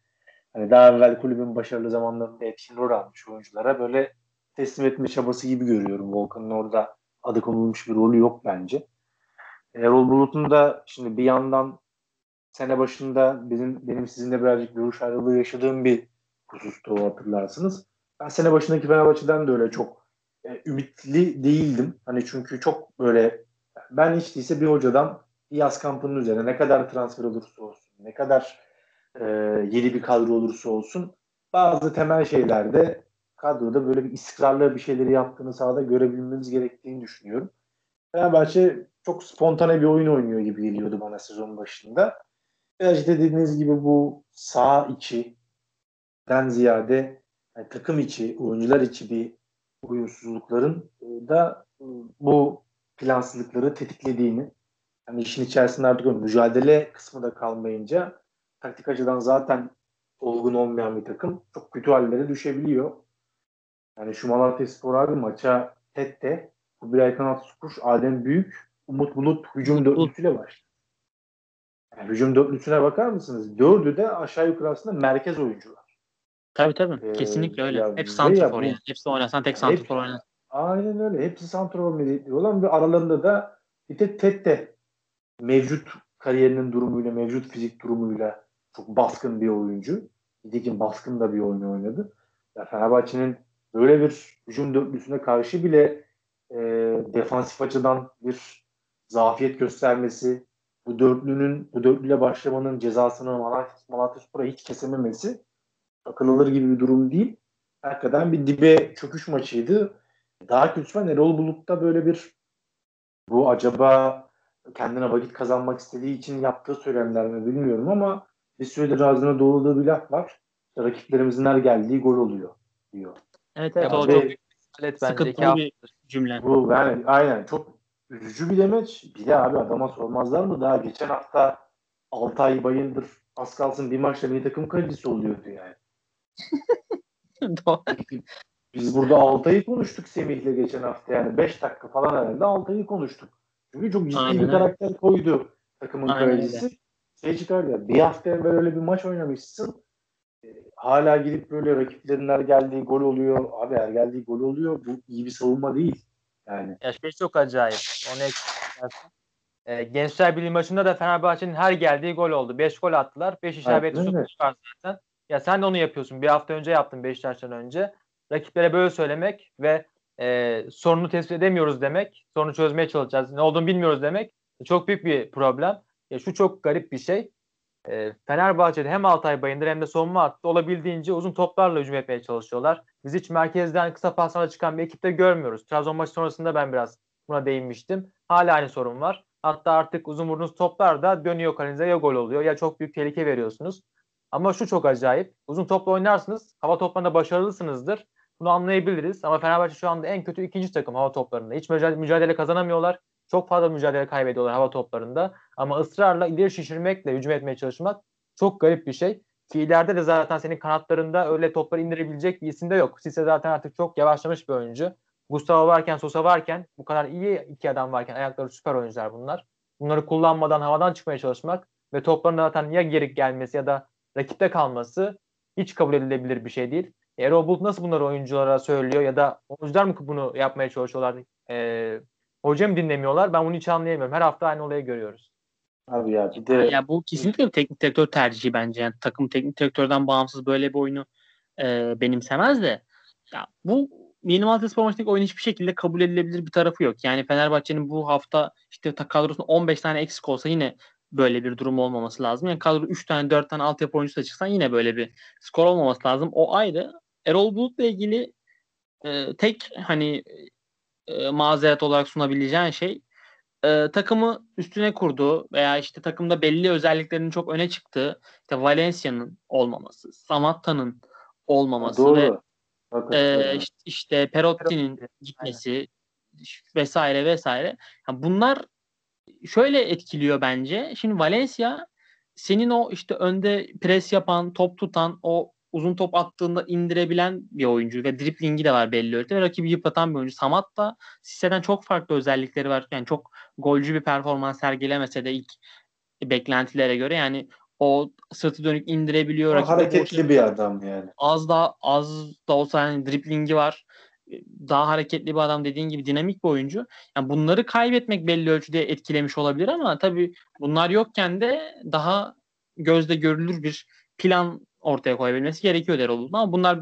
Hani daha evvel kulübün başarılı zamanlarında etkin rol almış oyunculara böyle teslim etme çabası gibi görüyorum. Volkan'ın orada adı konulmuş bir rolü yok bence. Erol Bulut'un da şimdi bir yandan sene başında bizim benim sizinle birazcık görüş ayrılığı yaşadığım bir husustu hatırlarsınız. Ben sene başındaki Fenerbahçe'den de öyle çok e, ümitli değildim. Hani çünkü çok böyle ben hiç değilse bir hocadan yaz kampının üzerine ne kadar transfer olursa olsun, ne kadar e, yeni bir kadro olursa olsun bazı temel şeylerde kadroda böyle bir istikrarlı bir şeyleri yaptığını sahada görebilmemiz gerektiğini düşünüyorum. Fenerbahçe çok spontane bir oyun oynuyor gibi geliyordu bana sezon başında. Biraz işte dediğiniz gibi bu sağ içiden ziyade yani takım içi, oyuncular içi bir uyumsuzlukların e, da e, bu plansızlıkları tetiklediğini yani işin içerisinde artık mücadele kısmı da kalmayınca taktik açıdan zaten olgun olmayan bir takım çok kötü hallere düşebiliyor. Yani şu Malatya Spor abi maça Tette, Kubilay Kanat Sukuş, Adem Büyük, Umut Bulut hücum dörtlüsüyle başladı. Yani hücum dörtlüsüne bakar mısınız? Dördü de aşağı yukarı aslında merkez oyuncular. Tabii tabii. Ee, Kesinlikle öyle. ya Hepsi ve santrfor ya bu- yani. Hepsi oynasan tek santrfor oynar. Aynen öyle. Hepsi santrafor meziyetli olan ve aralarında da bir tek Tette mevcut kariyerinin durumuyla, mevcut fizik durumuyla çok baskın bir oyuncu. Nitekim baskın da bir oyun oynadı. Ya Fenerbahçe'nin böyle bir hücum dörtlüsüne karşı bile e, defansif açıdan bir zafiyet göstermesi, bu dörtlünün, bu dörtlüyle başlamanın cezasını Malatya, hiç kesememesi akıl gibi bir durum değil. Hakikaten bir dibe çöküş maçıydı. Daha kötüsü var. Erol Bulut'ta böyle bir bu acaba kendine vakit kazanmak istediği için yaptığı söylemler mi bilmiyorum ama bir süredir ağzına doğruladığı bir laf var. Rakiplerimizin her geldiği gol oluyor diyor. Evet evet. Ya o çok büyük bir bence. İki bir cümle. Bu yani aynen çok üzücü bir demeç. Bir de abi adama sormazlar mı? Daha geçen hafta Altay Bayındır az kalsın bir maçta bir takım kalecisi oluyordu yani. Doğru. Biz burada Altay'ı konuştuk Semih'le geçen hafta yani 5 dakika falan herhalde Altay'ı konuştuk. Çünkü çok ciddi Aynen bir karakter koydu takımın kalecisi. Şey çıkardı ya bir hafta evvel öyle bir maç oynamışsın. E, hala gidip böyle rakiplerin her geldiği gol oluyor. Abi her geldiği gol oluyor. Bu iyi bir savunma değil. Yani Ya şey çok acayip. Onu. Ee, Gençler Birliği maçında da Fenerbahçe'nin her geldiği gol oldu. 5 gol attılar. 5 isabetli şut var zaten. Ya sen de onu yapıyorsun. Bir hafta önce yaptın Beşiktaş'tan önce. Rakiplere böyle söylemek ve e, sorunu tespit edemiyoruz demek. Sorunu çözmeye çalışacağız. Ne olduğunu bilmiyoruz demek. Çok büyük bir problem. Ya şu çok garip bir şey. E, Fenerbahçe'de hem Altay Bayındır hem de savunma hattı olabildiğince uzun toplarla hücum etmeye çalışıyorlar. Biz hiç merkezden kısa paslarla çıkan bir ekipte görmüyoruz. Trabzon maçı sonrasında ben biraz buna değinmiştim. Hala aynı sorun var. Hatta artık uzun vurduğunuz toplar da dönüyor kalenize ya gol oluyor ya çok büyük tehlike veriyorsunuz. Ama şu çok acayip. Uzun topla oynarsınız. Hava toplarında başarılısınızdır. Bunu anlayabiliriz. Ama Fenerbahçe şu anda en kötü ikinci takım hava toplarında. Hiç mücadele kazanamıyorlar. Çok fazla mücadele kaybediyorlar hava toplarında. Ama ısrarla ileri şişirmekle hücum etmeye çalışmak çok garip bir şey. Ki ileride de zaten senin kanatlarında öyle topları indirebilecek bir isim de yok. Sisse zaten artık çok yavaşlamış bir oyuncu. Gustavo varken, Sosa varken, bu kadar iyi iki adam varken ayakları süper oyuncular bunlar. Bunları kullanmadan havadan çıkmaya çalışmak ve topların zaten ya geri gelmesi ya da rakipte kalması hiç kabul edilebilir bir şey değil. Erol Bulut nasıl bunları oyunculara söylüyor ya da oyuncular mı bunu yapmaya çalışıyorlar? Ee, hoca mı dinlemiyorlar? Ben bunu hiç anlayamıyorum. Her hafta aynı olayı görüyoruz. abi ya bir de Ya bu kesinlikle bir teknik direktör tercihi bence. Yani takım teknik direktörden bağımsız böyle bir oyunu e, benimsemez de. Ya bu Yeni Malatya Spor maçındaki oyun hiçbir şekilde kabul edilebilir bir tarafı yok. Yani Fenerbahçe'nin bu hafta işte kadrosunda 15 tane eksik olsa yine böyle bir durum olmaması lazım. Yani kadro 3 tane 4 tane altyapı oyuncusu da çıksan yine böyle bir skor olmaması lazım. O ayrı. Erol Bulut'la ilgili e, tek hani e, mazeret olarak sunabileceğin şey e, takımı üstüne kurduğu veya işte takımda belli özelliklerinin çok öne çıktığı işte Valencia'nın olmaması, Samatta'nın olmaması ve doğru. Bakın, e, işte, işte Perotti'nin Perotti, gitmesi vesaire vesaire. Yani bunlar şöyle etkiliyor bence. Şimdi Valencia senin o işte önde pres yapan, top tutan, o uzun top attığında indirebilen bir oyuncu ve driplingi de var belli ölçüde ve rakibi yıpratan bir oyuncu. Samat da Sisse'den çok farklı özellikleri var. Yani çok golcü bir performans sergilemese de ilk beklentilere göre yani o sırtı dönük indirebiliyor. hareketli bir adam yani. Az da az da olsa yani driplingi var. Daha hareketli bir adam dediğin gibi dinamik bir oyuncu. Yani bunları kaybetmek belli ölçüde etkilemiş olabilir ama tabii bunlar yokken de daha gözde görülür bir plan ortaya koyabilmesi gerekiyor Erol'un ama bunlar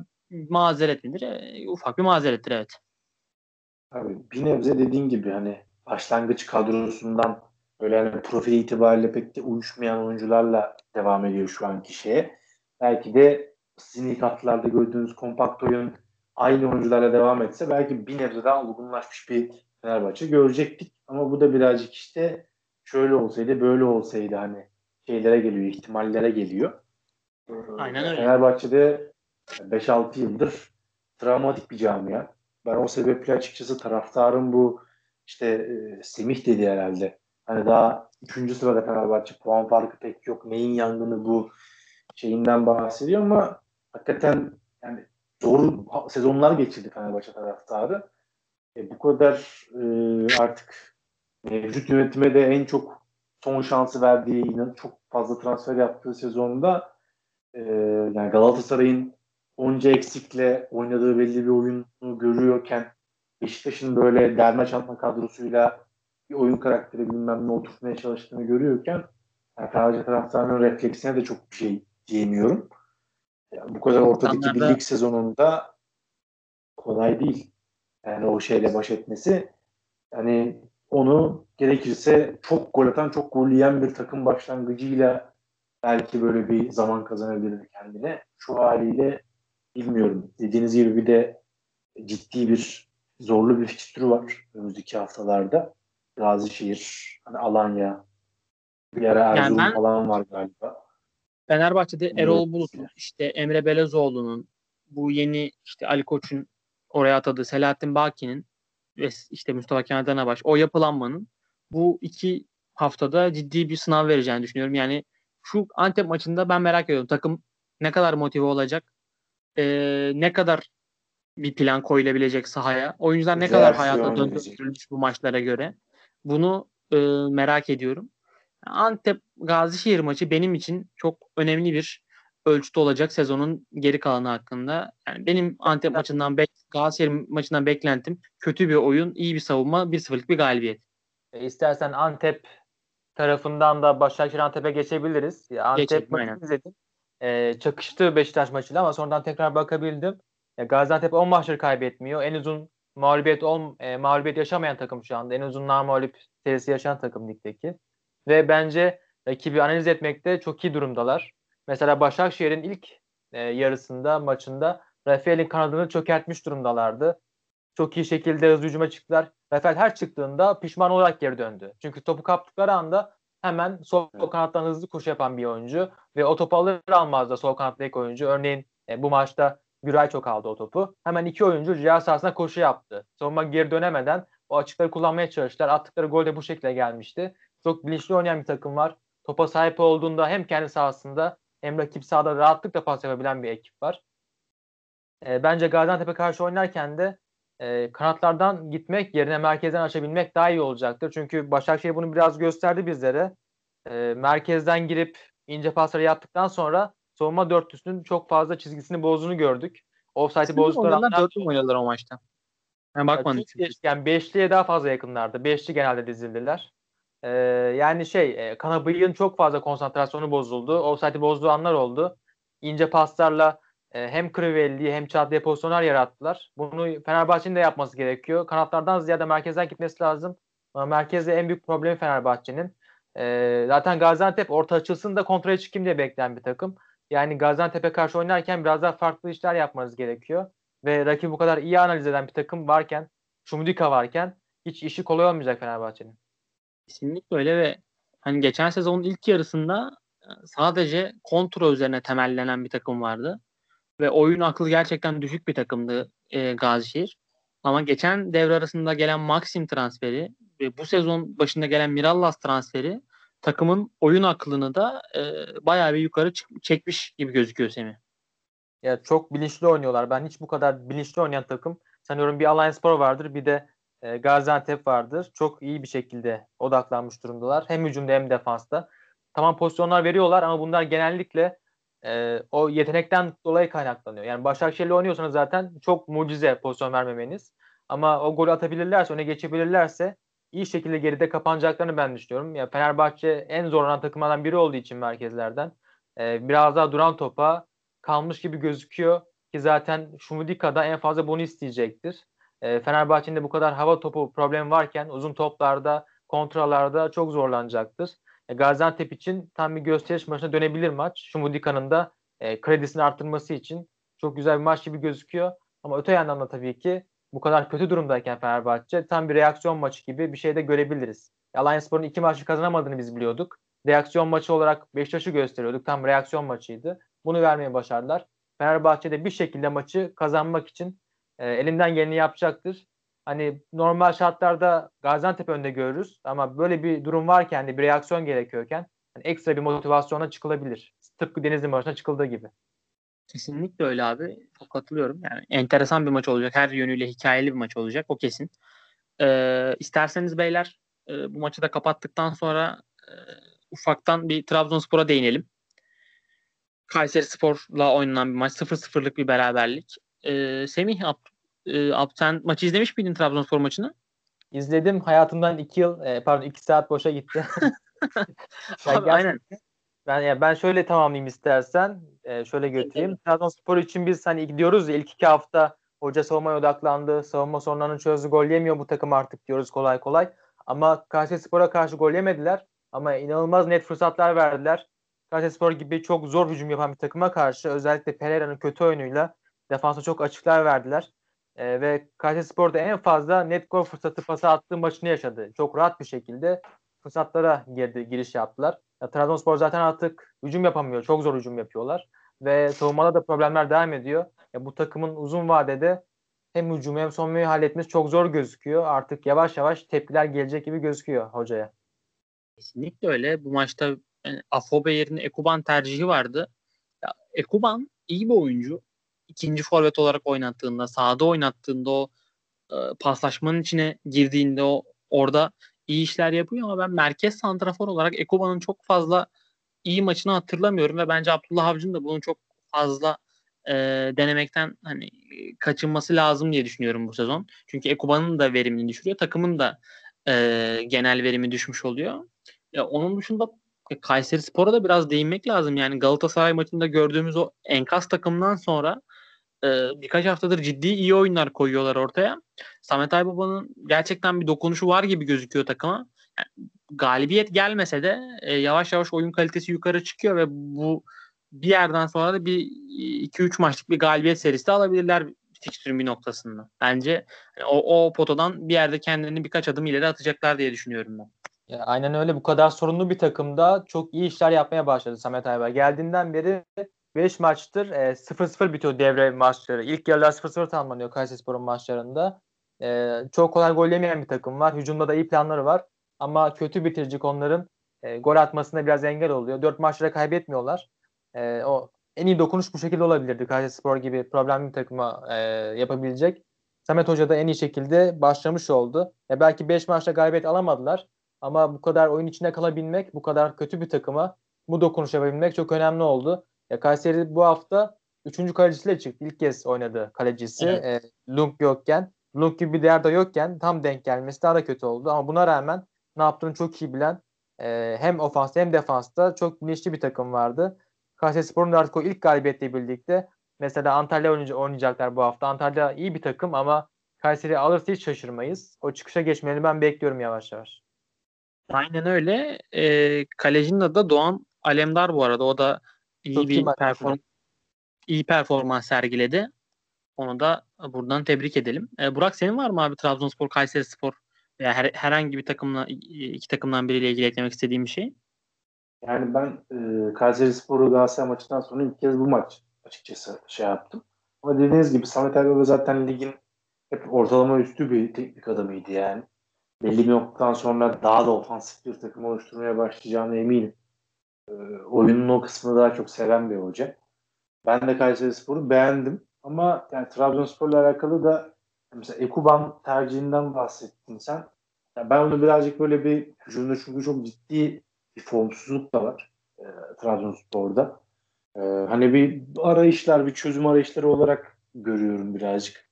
mazeret midir? E, ufak bir mazerettir evet. Abi bir nebze dediğin gibi hani başlangıç kadrosundan böyle hani profil itibariyle pek de uyuşmayan oyuncularla devam ediyor şu anki şeye. Belki de sizin ilk haftalarda gördüğünüz kompakt oyun aynı oyuncularla devam etse belki bir nebze daha olgunlaşmış bir Fenerbahçe görecektik. Ama bu da birazcık işte şöyle olsaydı böyle olsaydı hani şeylere geliyor, ihtimallere geliyor. Aynen öyle. Fenerbahçe'de 5-6 yıldır travmatik bir camia. Ben o sebeple açıkçası taraftarın bu işte e, Semih dedi herhalde. Hani daha 3. sırada Fenerbahçe puan farkı pek yok. Neyin yangını bu şeyinden bahsediyor ama hakikaten yani zor sezonlar geçirdi Fenerbahçe taraftarı. E, bu kadar e, artık mevcut yönetime de en çok son şansı verdiği inan çok fazla transfer yaptığı sezonda e, yani Galatasaray'ın onca eksikle oynadığı belli bir oyunu görüyorken Beşiktaş'ın böyle derme çatma kadrosuyla bir oyun karakteri bilmem ne oturtmaya çalıştığını görüyorken yani Fenerbahçe taraftarının refleksine de çok bir şey diyemiyorum. Yani bu kadar ortadaki bir lig sezonunda kolay değil. Yani o şeyle baş etmesi. Yani onu gerekirse çok gol atan, çok gol yiyen bir takım başlangıcıyla belki böyle bir zaman kazanabilirdi kendine. Şu haliyle bilmiyorum. Dediğiniz gibi bir de ciddi bir zorlu bir fikstürü var önümüzdeki haftalarda. Gazişehir, hani Alanya, bir ara Erzurum yani ben, falan var galiba. Fenerbahçe'de Erol Bulut'un, işte Emre Belezoğlu'nun, bu yeni işte Ali Koç'un oraya atadığı Selahattin Baki'nin ve işte Mustafa Kemal Danabaş o yapılanmanın bu iki haftada ciddi bir sınav vereceğini düşünüyorum. Yani şu Antep maçında ben merak ediyorum. Takım ne kadar motive olacak? Ee, ne kadar bir plan koyulabilecek sahaya? Oyuncular ne kadar hayata döndürülmüş bu maçlara göre? Bunu e, merak ediyorum. Antep Gazişehir maçı benim için çok önemli bir ölçüde olacak sezonun geri kalanı hakkında. Yani benim Antep maçından bek Galatasaray maçından beklentim kötü bir oyun, iyi bir savunma, 1-0'lık bir galibiyet. E, istersen Antep tarafından da Başakşehir Antep'e geçebiliriz. Antep Geçelim, maçını izledim. E, çakıştı Beşiktaş maçıyla ama sonradan tekrar bakabildim. E, Gaziantep 10 maçları kaybetmiyor. En uzun mağlubiyet ol, e, mağlubiyet yaşamayan takım şu anda. En uzun mağlup serisi yaşayan takım ligdeki. Ve bence rakibi analiz etmekte çok iyi durumdalar. Mesela Başakşehir'in ilk e, yarısında maçında Rafael'in kanadını çökertmiş durumdalardı. Çok iyi şekilde hızlı hücuma çıktılar. Rafael her çıktığında pişman olarak geri döndü. Çünkü topu kaptıkları anda hemen sol evet. kanattan hızlı koşu yapan bir oyuncu ve o topu alır almaz da sol kanattaki oyuncu. Örneğin e, bu maçta Güray çok aldı o topu. Hemen iki oyuncu cihaz sahasına koşu yaptı. Savunma geri dönemeden o açıkları kullanmaya çalıştılar. Attıkları gol de bu şekilde gelmişti. Çok bilinçli oynayan bir takım var. Topa sahip olduğunda hem kendi sahasında hem rakip sahada rahatlıkla pas yapabilen bir ekip var. E, bence Gaziantep'e karşı oynarken de e, kanatlardan gitmek yerine merkezden açabilmek daha iyi olacaktır. Çünkü Başakşehir bunu biraz gösterdi bizlere. E, merkezden girip ince pasları yaptıktan sonra savunma dörtlüsünün çok fazla çizgisini bozduğunu gördük. Offside'i bozdukları dörtlü mü oynadılar o maçta? Ben bakmadım. Yani, yani beşliye daha fazla yakınlardı. Beşli genelde dizildiler. Ee, yani şey e, Kanabıyık'ın çok fazla konsantrasyonu bozuldu. Offside'i bozduğu anlar oldu. İnce paslarla hem Crivelli hem Çağatay'a pozisyonlar yarattılar. Bunu Fenerbahçe'nin de yapması gerekiyor. Kanatlardan ziyade merkezden gitmesi lazım. Merkezde en büyük problemi Fenerbahçe'nin. E, zaten Gaziantep orta açılsın da kontrole çıkayım diye bekleyen bir takım. Yani Gaziantep'e karşı oynarken biraz daha farklı işler yapmanız gerekiyor. Ve rakip bu kadar iyi analiz eden bir takım varken, Şumudika varken hiç işi kolay olmayacak Fenerbahçe'nin. Kesinlikle öyle ve hani geçen sezonun ilk yarısında e, sadece kontrol üzerine temellenen bir takım vardı. Ve oyun aklı gerçekten düşük bir takımdı e, Gazişehir. Ama geçen devre arasında gelen Maxim transferi ve bu sezon başında gelen Mirallas transferi takımın oyun aklını da e, bayağı bir yukarı çekmiş gibi gözüküyor Semih. Ya çok bilinçli oynuyorlar. Ben hiç bu kadar bilinçli oynayan takım sanıyorum bir Alliance Spor vardır bir de e, Gaziantep vardır. Çok iyi bir şekilde odaklanmış durumdalar. Hem hücumda hem defansta. Tamam pozisyonlar veriyorlar ama bunlar genellikle e, o yetenekten dolayı kaynaklanıyor. Yani Başakşehir'le oynuyorsanız zaten çok mucize pozisyon vermemeniz. Ama o golü atabilirlerse, öne geçebilirlerse iyi şekilde geride kapanacaklarını ben düşünüyorum. Ya Fenerbahçe en zorlanan takımlardan biri olduğu için merkezlerden e, biraz daha duran topa kalmış gibi gözüküyor ki zaten Şumudika'da en fazla bunu isteyecektir. E, Fenerbahçe'nin de bu kadar hava topu problemi varken uzun toplarda, kontralarda çok zorlanacaktır. E, Gaziantep için tam bir gösteriş maçına dönebilir maç. Şumudika'nın da e, kredisini arttırması için çok güzel bir maç gibi gözüküyor. Ama öte yandan da tabii ki bu kadar kötü durumdayken Fenerbahçe tam bir reaksiyon maçı gibi bir şey de görebiliriz. Alliancespor'un iki maçı kazanamadığını biz biliyorduk. Reaksiyon maçı olarak Beşiktaş'ı gösteriyorduk. Tam reaksiyon maçıydı. Bunu vermeye başardılar. Fenerbahçe de bir şekilde maçı kazanmak için e, elinden geleni yapacaktır. Hani normal şartlarda Gaziantep önde görürüz ama böyle bir durum varken hani bir reaksiyon gerekiyorken hani ekstra bir motivasyona çıkılabilir. Tıpkı Denizli maçına çıkıldığı gibi. Kesinlikle öyle abi. Katılıyorum. Yani enteresan bir maç olacak. Her yönüyle hikayeli bir maç olacak. O kesin. Ee, isterseniz beyler e, bu maçı da kapattıktan sonra e, ufaktan bir Trabzonspor'a değinelim. Kayseri Spor'la oynanan bir maç. 0-0'lık bir beraberlik. Ee, Semih, Ab, e, Ab, sen maçı izlemiş miydin Trabzonspor maçını? İzledim. Hayatımdan 2 yıl, e, pardon 2 saat boşa gitti. Abi, aynen. Ben ya ben şöyle tamamlayayım istersen. E, şöyle götüreyim. Trabzonspor için biz hani gidiyoruz ya ilk iki hafta hoca savunmaya odaklandı. Savunma sorunlarını çözdü. Gol yemiyor bu takım artık diyoruz kolay kolay. Ama Kayserispor'a karşı gol yemediler. Ama inanılmaz net fırsatlar verdiler. Kayserispor gibi çok zor hücum yapan bir takıma karşı özellikle Pereira'nın kötü oyunuyla defansa çok açıklar verdiler. E, ve Kayserispor da en fazla net gol fırsatı pası attığı maçını yaşadı. Çok rahat bir şekilde fırsatlara girdi, giriş yaptılar. Ya, Trabzonspor zaten artık hücum yapamıyor. Çok zor hücum yapıyorlar. Ve savunmada da problemler devam ediyor. Ya, bu takımın uzun vadede hem hücumu hem savunmayı halletmesi çok zor gözüküyor. Artık yavaş yavaş tepkiler gelecek gibi gözüküyor hocaya. Kesinlikle öyle. Bu maçta yani Afobe yerine Ekuban tercihi vardı. Ya, Ekuban iyi bir oyuncu. İkinci forvet olarak oynattığında, sahada oynattığında o e, paslaşmanın içine girdiğinde o orada iyi işler yapıyor ama ben merkez santrafor olarak Ekuba'nın çok fazla iyi maçını hatırlamıyorum ve bence Abdullah Avcı'nın da bunun çok fazla e, denemekten hani kaçınması lazım diye düşünüyorum bu sezon. Çünkü Ekuba'nın da verimini düşürüyor. Takımın da e, genel verimi düşmüş oluyor. Ya onun dışında Kayseri Spor'a da biraz değinmek lazım. Yani Galatasaray maçında gördüğümüz o enkaz takımdan sonra e, birkaç haftadır ciddi iyi oyunlar koyuyorlar ortaya. Samet Aybaba'nın gerçekten bir dokunuşu var gibi gözüküyor takıma. Yani, galibiyet gelmese de e, yavaş yavaş oyun kalitesi yukarı çıkıyor ve bu bir yerden sonra da bir 2-3 maçlık bir galibiyet serisi de alabilirler fikstürün bir noktasında. Bence yani o, o potadan bir yerde kendini birkaç adım ileri atacaklar diye düşünüyorum ben. Ya aynen öyle. Bu kadar sorunlu bir takımda çok iyi işler yapmaya başladı Samet Aybaba. Geldiğinden beri 5 maçtır e, 0-0 bitiyor devre maçları. İlk yarılar 0-0 tamamlanıyor Kayserispor'un maçlarında. E, çok kolay gol yemeyen bir takım var. Hücumda da iyi planları var. Ama kötü bitirici onların e, gol atmasına biraz engel oluyor. 4 maçlara kaybetmiyorlar. E, o en iyi dokunuş bu şekilde olabilirdi. Kayserispor gibi problemli bir takıma yapabilecek. Samet Hoca da en iyi şekilde başlamış oldu. E, belki 5 maçta galibiyet alamadılar. Ama bu kadar oyun içinde kalabilmek, bu kadar kötü bir takıma bu dokunuş yapabilmek çok önemli oldu. Ya Kayseri bu hafta 3. kalecisiyle çıktı. İlk kez oynadı kalecisi. Evet. E, Lunk yokken. Lunk gibi bir değer de yokken tam denk gelmesi daha da kötü oldu. Ama buna rağmen ne yaptığını çok iyi bilen e, hem ofansta hem defansta çok bilinçli bir takım vardı. Kayseri Spor'un da artık o ilk galibiyetle birlikte mesela Antalya oynayacaklar bu hafta. Antalya iyi bir takım ama Kayseri alırsa hiç şaşırmayız. O çıkışa geçmelerini ben bekliyorum yavaş yavaş. Aynen öyle. E, kalecinin adı da Doğan Alemdar bu arada. O da iyi Çok bir perform iyi performans sergiledi. Onu da buradan tebrik edelim. E, Burak senin var mı abi Trabzonspor, Kayserispor veya her, herhangi bir takımla iki takımdan biriyle ilgili eklemek istediğim bir şey? Yani ben e, Kayserispor'u Galatasaray maçından sonra ilk kez bu maç açıkçası şey yaptım. Ama dediğiniz gibi Samet Aybaba zaten ligin hep ortalama üstü bir teknik adamıydı yani. belli bir noktadan sonra daha da ofansif bir takım oluşturmaya başlayacağına eminim. Oyunun o kısmını daha çok seven bir hoca. Ben de Kayseri Spor'u beğendim. Ama yani Trabzonspor'la alakalı da mesela Ekuban tercihinden bahsettin sen. Yani ben onu birazcık böyle bir hücumda çünkü çok ciddi bir formsuzluk da var e, Trabzonspor'da. E, hani bir arayışlar, bir çözüm arayışları olarak görüyorum birazcık.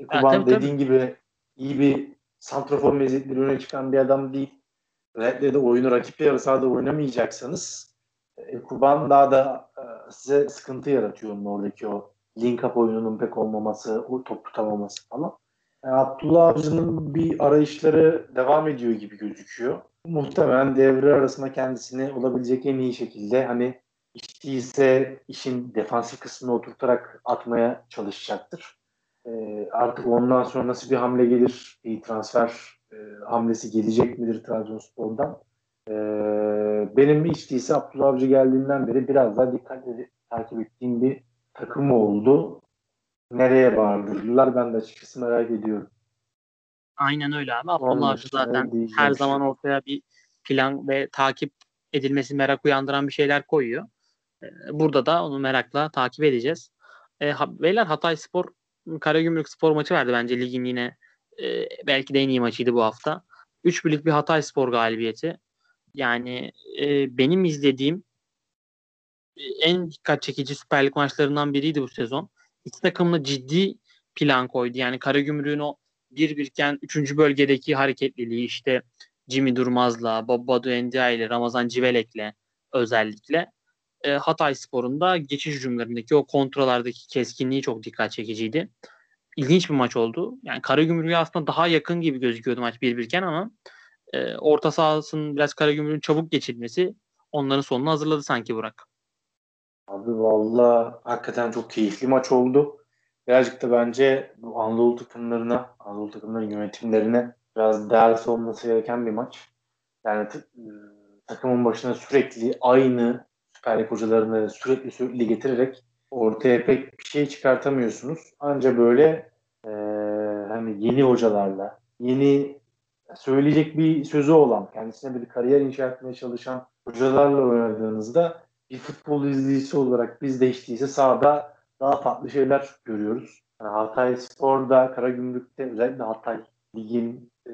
Ekuban tabii, dediğin gibi iyi bir santrafor meziyetleri öne çıkan bir adam değil. Özellikle de oyunu rakip yarı sahada oynamayacaksanız Ekuban daha da e, size sıkıntı yaratıyor onun oradaki o link up oyununun pek olmaması, o top tutamaması falan. Yani Abdullah Avcı'nın bir arayışları devam ediyor gibi gözüküyor. Muhtemelen devre arasında kendisini olabilecek en iyi şekilde hani iş değilse işin defansif kısmına oturtarak atmaya çalışacaktır. Ee, artık ondan sonra nasıl bir hamle gelir, bir transfer e, hamlesi gelecek midir Trabzonspor'dan? Ee, benim hiç değilse Abdullah Avcı geldiğinden beri biraz daha dikkatli takip ettiğim bir takım oldu. Nereye vardırırlar ben de açıkçası merak ediyorum. Aynen öyle abi. Abdullah Avcı zaten diyeceğim her zaman ortaya bir plan ve takip edilmesi merak uyandıran bir şeyler koyuyor. Ee, Burada da onu merakla takip edeceğiz. E, beyler Hatay Spor Karagümrük Spor maçı verdi bence ligin yine e, belki de en iyi maçıydı bu hafta. 3 birlik bir Hatay Spor galibiyeti. Yani e, benim izlediğim e, en dikkat çekici Süper Lig maçlarından biriydi bu sezon. İki takım da ciddi plan koydu. Yani Karagümrük'ün o bir birken 3. bölgedeki hareketliliği işte Jimmy Durmaz'la, Badu Endia ile Ramazan Civelek'le özellikle e, Hatay Spor'un da geçiş hücumlarındaki o kontrolardaki keskinliği çok dikkat çekiciydi. İlginç bir maç oldu. Yani Karagümrük'e aslında daha yakın gibi gözüküyordu maç bir birken ama e, orta sahasının biraz Karagümrük'ün çabuk geçilmesi onların sonunu hazırladı sanki Burak. Abi valla hakikaten çok keyifli maç oldu. Birazcık da bence bu Anadolu takımlarına, Anadolu takımların yönetimlerine biraz ders olması gereken bir maç. Yani ıı, takımın başına sürekli aynı Süper Lig hocalarını sürekli sürekli getirerek ortaya pek bir şey çıkartamıyorsunuz. Anca böyle e, hani yeni hocalarla, yeni söyleyecek bir sözü olan, kendisine bir kariyer inşa etmeye çalışan hocalarla oynadığınızda bir futbol izleyicisi olarak biz de işte ise sahada daha farklı şeyler görüyoruz. Yani Hatay Spor'da, Karagümrük'te özellikle Hatay ligin e,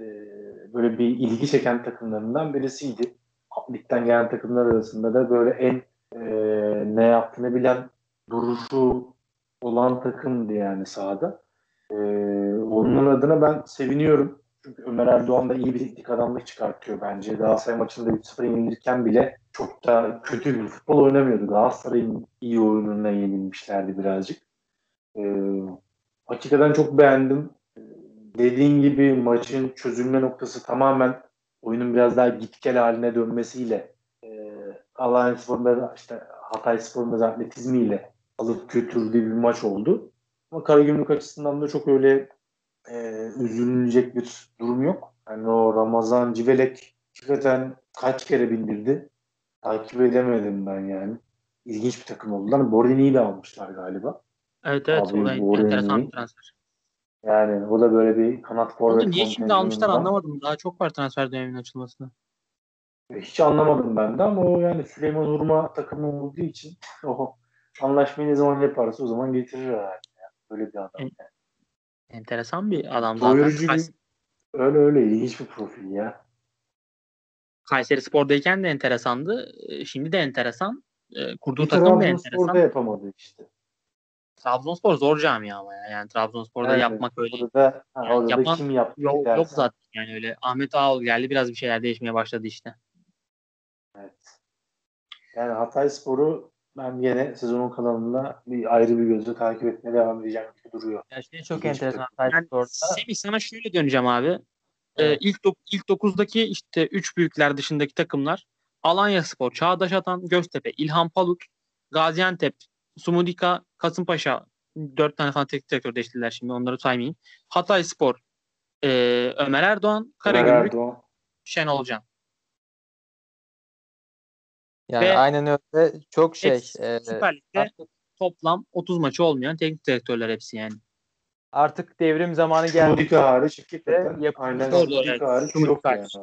böyle bir ilgi çeken takımlarından birisiydi. Ligden gelen takımlar arasında da böyle en e, ne yaptığını bilen duruşu olan takımdı yani sahada. E, onun adına ben seviniyorum. Çünkü Ömer Erdoğan da iyi bir teknik adamlık çıkartıyor bence. Galatasaray maçında 3-0 yenilirken bile çok da kötü bir futbol oynamıyordu. Galatasaray'ın iyi oyununa yenilmişlerdi birazcık. Ee, hakikaten çok beğendim. Ee, Dediğin gibi maçın çözülme noktası tamamen oyunun biraz daha git gel haline dönmesiyle e, Alanya Spor'un işte Hatay Spor'un da atletizmiyle alıp götürdüğü bir maç oldu. Ama Karagümrük açısından da çok öyle e, üzülünecek bir durum yok. Yani o Ramazan Civelek hakikaten kaç kere bindirdi. Takip edemedim ben yani. İlginç bir takım oldular. Borini'yi de almışlar galiba. Evet evet. Abi, o da enteresan bir transfer. Yani o da böyle bir kanat forvet niye şimdi almışlar anlamadım. Daha çok var transfer döneminin açılmasına. Hiç anlamadım ben de ama o yani Süleyman Urma takımı olduğu için o anlaşmayı ne zaman yaparsa o zaman getirir herhalde. Yani. Böyle bir adam. Evet. Enteresan bir adam zaten. Doyurucu Kays- öyle öyle ilginç bir profil ya. Kayseri Spor'dayken de enteresandı. Ee, Şimdi de enteresan. Ee, Kurduğu Bir takım da Trabzonspor'da enteresan. yapamadı işte. Trabzonspor zor camia ama ya. Yani Trabzonspor'da Evet, yapmak öyle Orada da, ha, Yani orada da yapan kim yaptı yok, dersen, yok zaten. Yani öyle Ahmet Ağol geldi biraz bir şeyler değişmeye başladı işte. Evet. Yani Hatay Spor'u ben yine sezonun kanalında bir ayrı bir gözle takip etmeye devam edeceğim gibi duruyor. Ya şey çok İlginç enteresan Yani. Semih sana şöyle döneceğim abi. Ee, ilk dok- ilk 9'daki işte 3 büyükler dışındaki takımlar Alanya Spor, Çağdaş Atan, Göztepe, İlhan Palut, Gaziantep, Sumudika, Kasımpaşa 4 tane falan teknik direktör değiştirdiler şimdi onları saymayayım. Hatay Spor, e, Ömer Erdoğan, Karagümrük. Şenol Can. Yani Ve- aynen öyle. Çok şey. Hepsi e, Süper Lig'de toplam 30 maçı olmayan teknik direktörler hepsi yani. artık devrim zamanı geldi. Şumudika hariç Aynen Şumudika hariç Şumudika yok yani. hariç.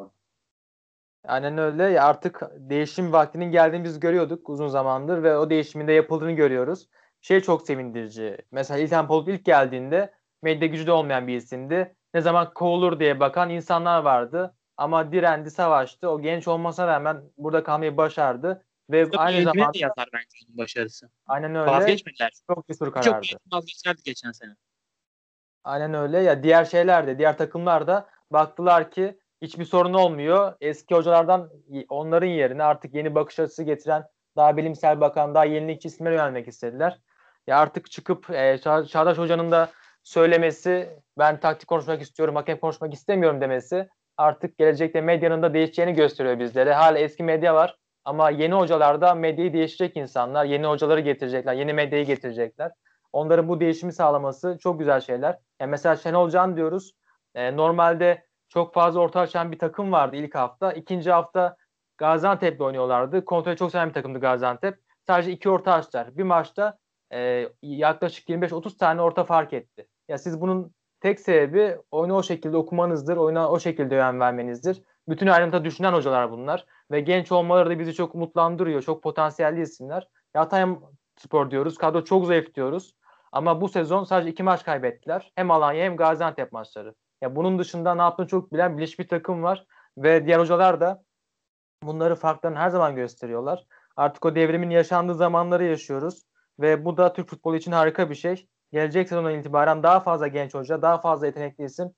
Aynen öyle. Ya artık değişim vaktinin geldiğini biz görüyorduk uzun zamandır ve o değişimin de yapıldığını görüyoruz. Şey çok sevindirici. Mesela İlhan Polut ilk geldiğinde medya gücü de olmayan bir isimdi. Ne zaman kovulur diye bakan insanlar vardı. Ama direndi, savaştı. O genç olmasına rağmen burada kalmayı başardı. Ve Aynı aynı zamanda yazar bence onun başarısı. aynen öyle Vazgeçmediler. çok cesur Çok karardı. vazgeçerdi geçen sene. Aynen öyle. Ya diğer şeyler de, diğer takımlar da baktılar ki hiçbir sorun olmuyor. Eski hocalardan onların yerine artık yeni bakış açısı getiren daha bilimsel bakan, daha yenilikçi isimlere yönelmek istediler. Ya artık çıkıp e, Ça- Çağdaş Hoca'nın da söylemesi, ben taktik konuşmak istiyorum, hakem konuşmak istemiyorum demesi artık gelecekte medyanın da değişeceğini gösteriyor bizlere. Hala eski medya var ama yeni hocalar da medyayı değiştirecek insanlar. Yeni hocaları getirecekler, yeni medyayı getirecekler. Onların bu değişimi sağlaması çok güzel şeyler. Yani mesela Şenol Can diyoruz. E, normalde çok fazla orta açan bir takım vardı ilk hafta. İkinci hafta Gaziantep'le oynuyorlardı. Kontrolü çok seven bir takımdı Gaziantep. Sadece iki orta açtılar. Bir maçta e, yaklaşık 25-30 tane orta fark etti. Ya siz bunun tek sebebi oyunu o şekilde okumanızdır. Oyuna o şekilde yön vermenizdir. Bütün ayrıntıda düşünen hocalar bunlar. Ve genç olmaları da bizi çok umutlandırıyor. Çok potansiyelli isimler. Hatay Spor diyoruz. Kadro çok zayıf diyoruz. Ama bu sezon sadece iki maç kaybettiler. Hem Alanya hem Gaziantep maçları. Ya bunun dışında ne yaptığını çok bilen bilinçli bir takım var. Ve diğer hocalar da bunları farklarını her zaman gösteriyorlar. Artık o devrimin yaşandığı zamanları yaşıyoruz. Ve bu da Türk futbolu için harika bir şey. Gelecek sezondan itibaren daha fazla genç hoca, daha fazla yetenekli isim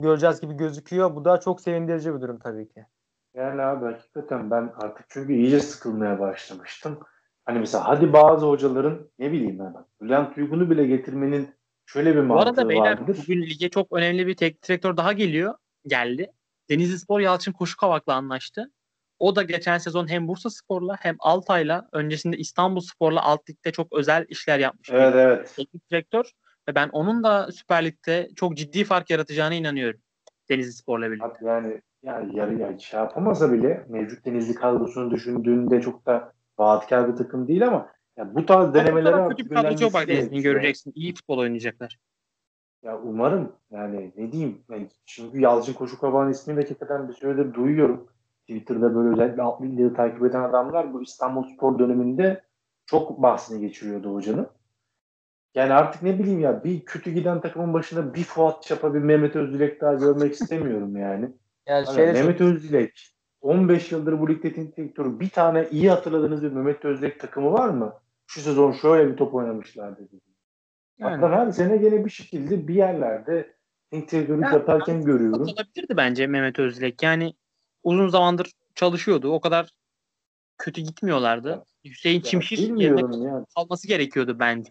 göreceğiz gibi gözüküyor. Bu da çok sevindirici bir durum tabii ki. Yani abi hakikaten ben artık çünkü iyice sıkılmaya başlamıştım. Hani mesela hadi bazı hocaların ne bileyim ben bak Bülent Uygun'u bile getirmenin şöyle bir Bu mantığı arada beyler vardır. bugün lige çok önemli bir teknik direktör daha geliyor. Geldi. Denizli Spor Yalçın Koşukavak'la anlaştı. O da geçen sezon hem Bursa Spor'la hem Altay'la öncesinde İstanbul Spor'la alt ligde çok özel işler yapmış. Evet evet. Teknik direktör ve ben onun da Süper Lig'de çok ciddi fark yaratacağına inanıyorum. Denizli Spor'la birlikte. Abi yani yani yarı yani şey yapamasa bile mevcut Denizli kadrosunu düşündüğünde çok da vaatkar bir takım değil ama ya bu tarz denemelere kötü bir bak Denizli'nin gerekiyor. göreceksin. İyi futbol oynayacaklar. Ya umarım yani ne diyeyim yani çünkü Yalçın Koşukavak'ın ismini de hakikaten bir süredir duyuyorum. Twitter'da böyle özellikle alt ligleri takip eden adamlar bu İstanbul Spor döneminde çok bahsini geçiriyordu hocanın. Yani artık ne bileyim ya bir kötü giden takımın başında bir Fuat Çapa bir Mehmet Özdilek daha görmek istemiyorum yani. Yani Hani şeyde çok- Mehmet Özdilek 15 yıldır bu ligde teknik direktörü bir tane iyi hatırladığınız bir Mehmet Özdilek takımı var mı? Şu sezon şöyle bir top oynamışlar dedi. Yani. Hatta her sene gene bir şekilde bir yerlerde teknik direktörlük Ya, yaparken görüyorum. Olabilirdi bence Mehmet Özdilek. Yani uzun zamandır çalışıyordu. O kadar kötü gitmiyorlardı. Hüseyin Ya, Çimşir yerine ya. kalması gerekiyordu bence.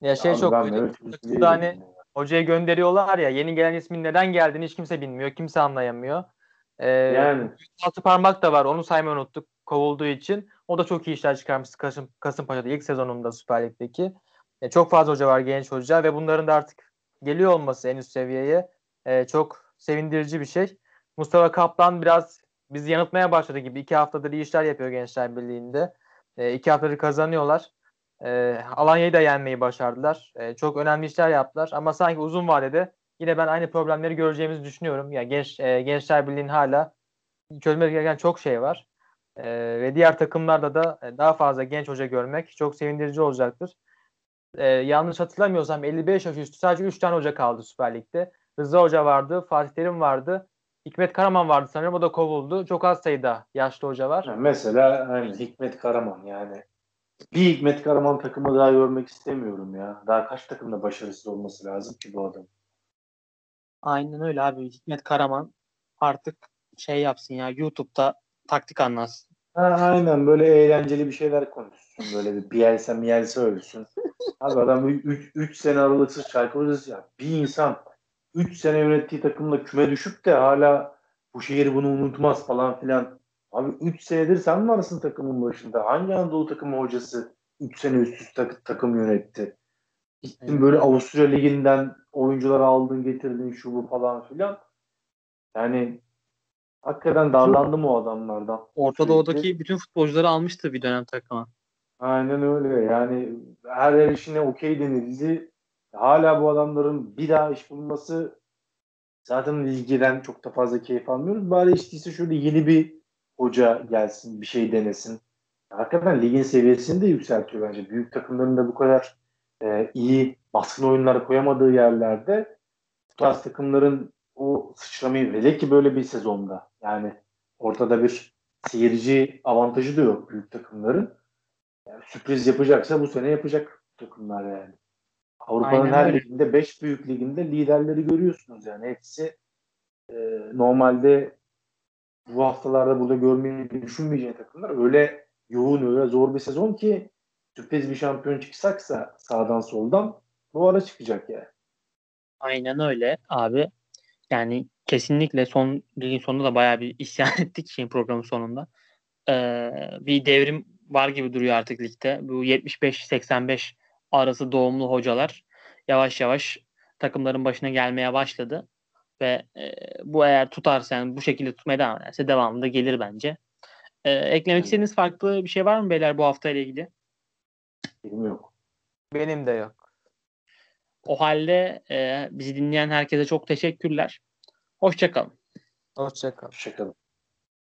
ya şey Abi çok Özdilek'i Takımda hani ya. hocaya gönderiyorlar ya yeni gelen ismin neden geldiğini hiç kimse bilmiyor. Kimse anlayamıyor. Ee, Yani altı parmak da var. Onu saymayı unuttuk kovulduğu için. O da çok iyi işler çıkarmış Kasım, Kasımpaşa'da ilk sezonunda Süper Lig'deki. E, çok fazla hoca var genç hoca ve bunların da artık geliyor olması en üst seviyeye e, çok sevindirici bir şey. Mustafa Kaplan biraz bizi yanıltmaya başladı gibi. iki haftadır iyi işler yapıyor Gençler Birliği'nde. E, iki haftadır kazanıyorlar. E, Alanya'yı da yenmeyi başardılar. E, çok önemli işler yaptılar ama sanki uzun vadede yine ben aynı problemleri göreceğimizi düşünüyorum. Yani genç e, Gençler Birliği'nin hala çözmesi gereken çok şey var. E, ve diğer takımlarda da e, daha fazla genç hoca görmek çok sevindirici olacaktır. E, yanlış hatırlamıyorsam 55 yaş üstü sadece 3 tane hoca kaldı Süper Lig'de. Rıza Hoca vardı, Fatih Terim vardı. Hikmet Karaman vardı sanırım o da kovuldu. Çok az sayıda yaşlı hoca var. Ya mesela hani Hikmet Karaman yani bir Hikmet Karaman takımı daha görmek istemiyorum ya. Daha kaç takımda başarısız olması lazım ki bu adam. Aynen öyle abi. Hikmet Karaman artık şey yapsın ya YouTube'da taktik anlatsın. Ha, aynen böyle eğlenceli bir şeyler konuşsun. Böyle bir Bielsa Mielsa ölsün. Abi adam 3 sene aralıksız şarkı ya. Bir insan 3 sene yönettiği takımla küme düşüp de hala bu şehir bunu unutmaz falan filan. Abi 3 senedir sen varsın takımın başında. Hangi Anadolu takımı hocası 3 sene üst üste tak- takım yönetti? Gittin Evet. böyle Avusturya Ligi'nden oyuncular aldın getirdin şu bu falan filan. Yani hakikaten darlandım o adamlardan. Orta. Doğu'daki bütün futbolcuları almıştı bir dönem takıma. Aynen öyle. Yani her her işine okey denildi. Hala bu adamların bir daha iş bulması zaten ligden çok da fazla keyif almıyoruz. Bari işte şöyle yeni bir hoca gelsin, bir şey denesin. Hakikaten ligin seviyesini de yükseltiyor bence. Büyük takımların da bu kadar e, iyi baskın oyunlar koyamadığı yerlerde bu tarz takımların o sıçramayı hele ki böyle bir sezonda yani ortada bir seyirci avantajı da yok büyük takımların. Yani sürpriz yapacaksa bu sene yapacak takımlar yani. Avrupa'nın her liginde 5 büyük liginde liderleri görüyorsunuz yani hepsi e, normalde bu haftalarda burada görmeyi düşünmeyeceği takımlar öyle yoğun öyle zor bir sezon ki sürpriz bir şampiyon çıksaksa sağdan soldan bu ara çıkacak yani. Aynen öyle abi. Yani kesinlikle son ligin sonunda da bayağı bir isyan ettik şeyin programın sonunda. Ee, bir devrim var gibi duruyor artık ligde. Bu 75-85 arası doğumlu hocalar yavaş yavaş takımların başına gelmeye başladı. Ve e, bu eğer tutarsa yani bu şekilde tutmaya devam ederse devamında gelir bence. E, eklemek istediğiniz farklı bir şey var mı beyler bu hafta ile ilgili? Benim yok. Benim de yok. O halde e, bizi dinleyen herkese çok teşekkürler. Hoşçakalın. Hoşçakalın. Hoşçakalın.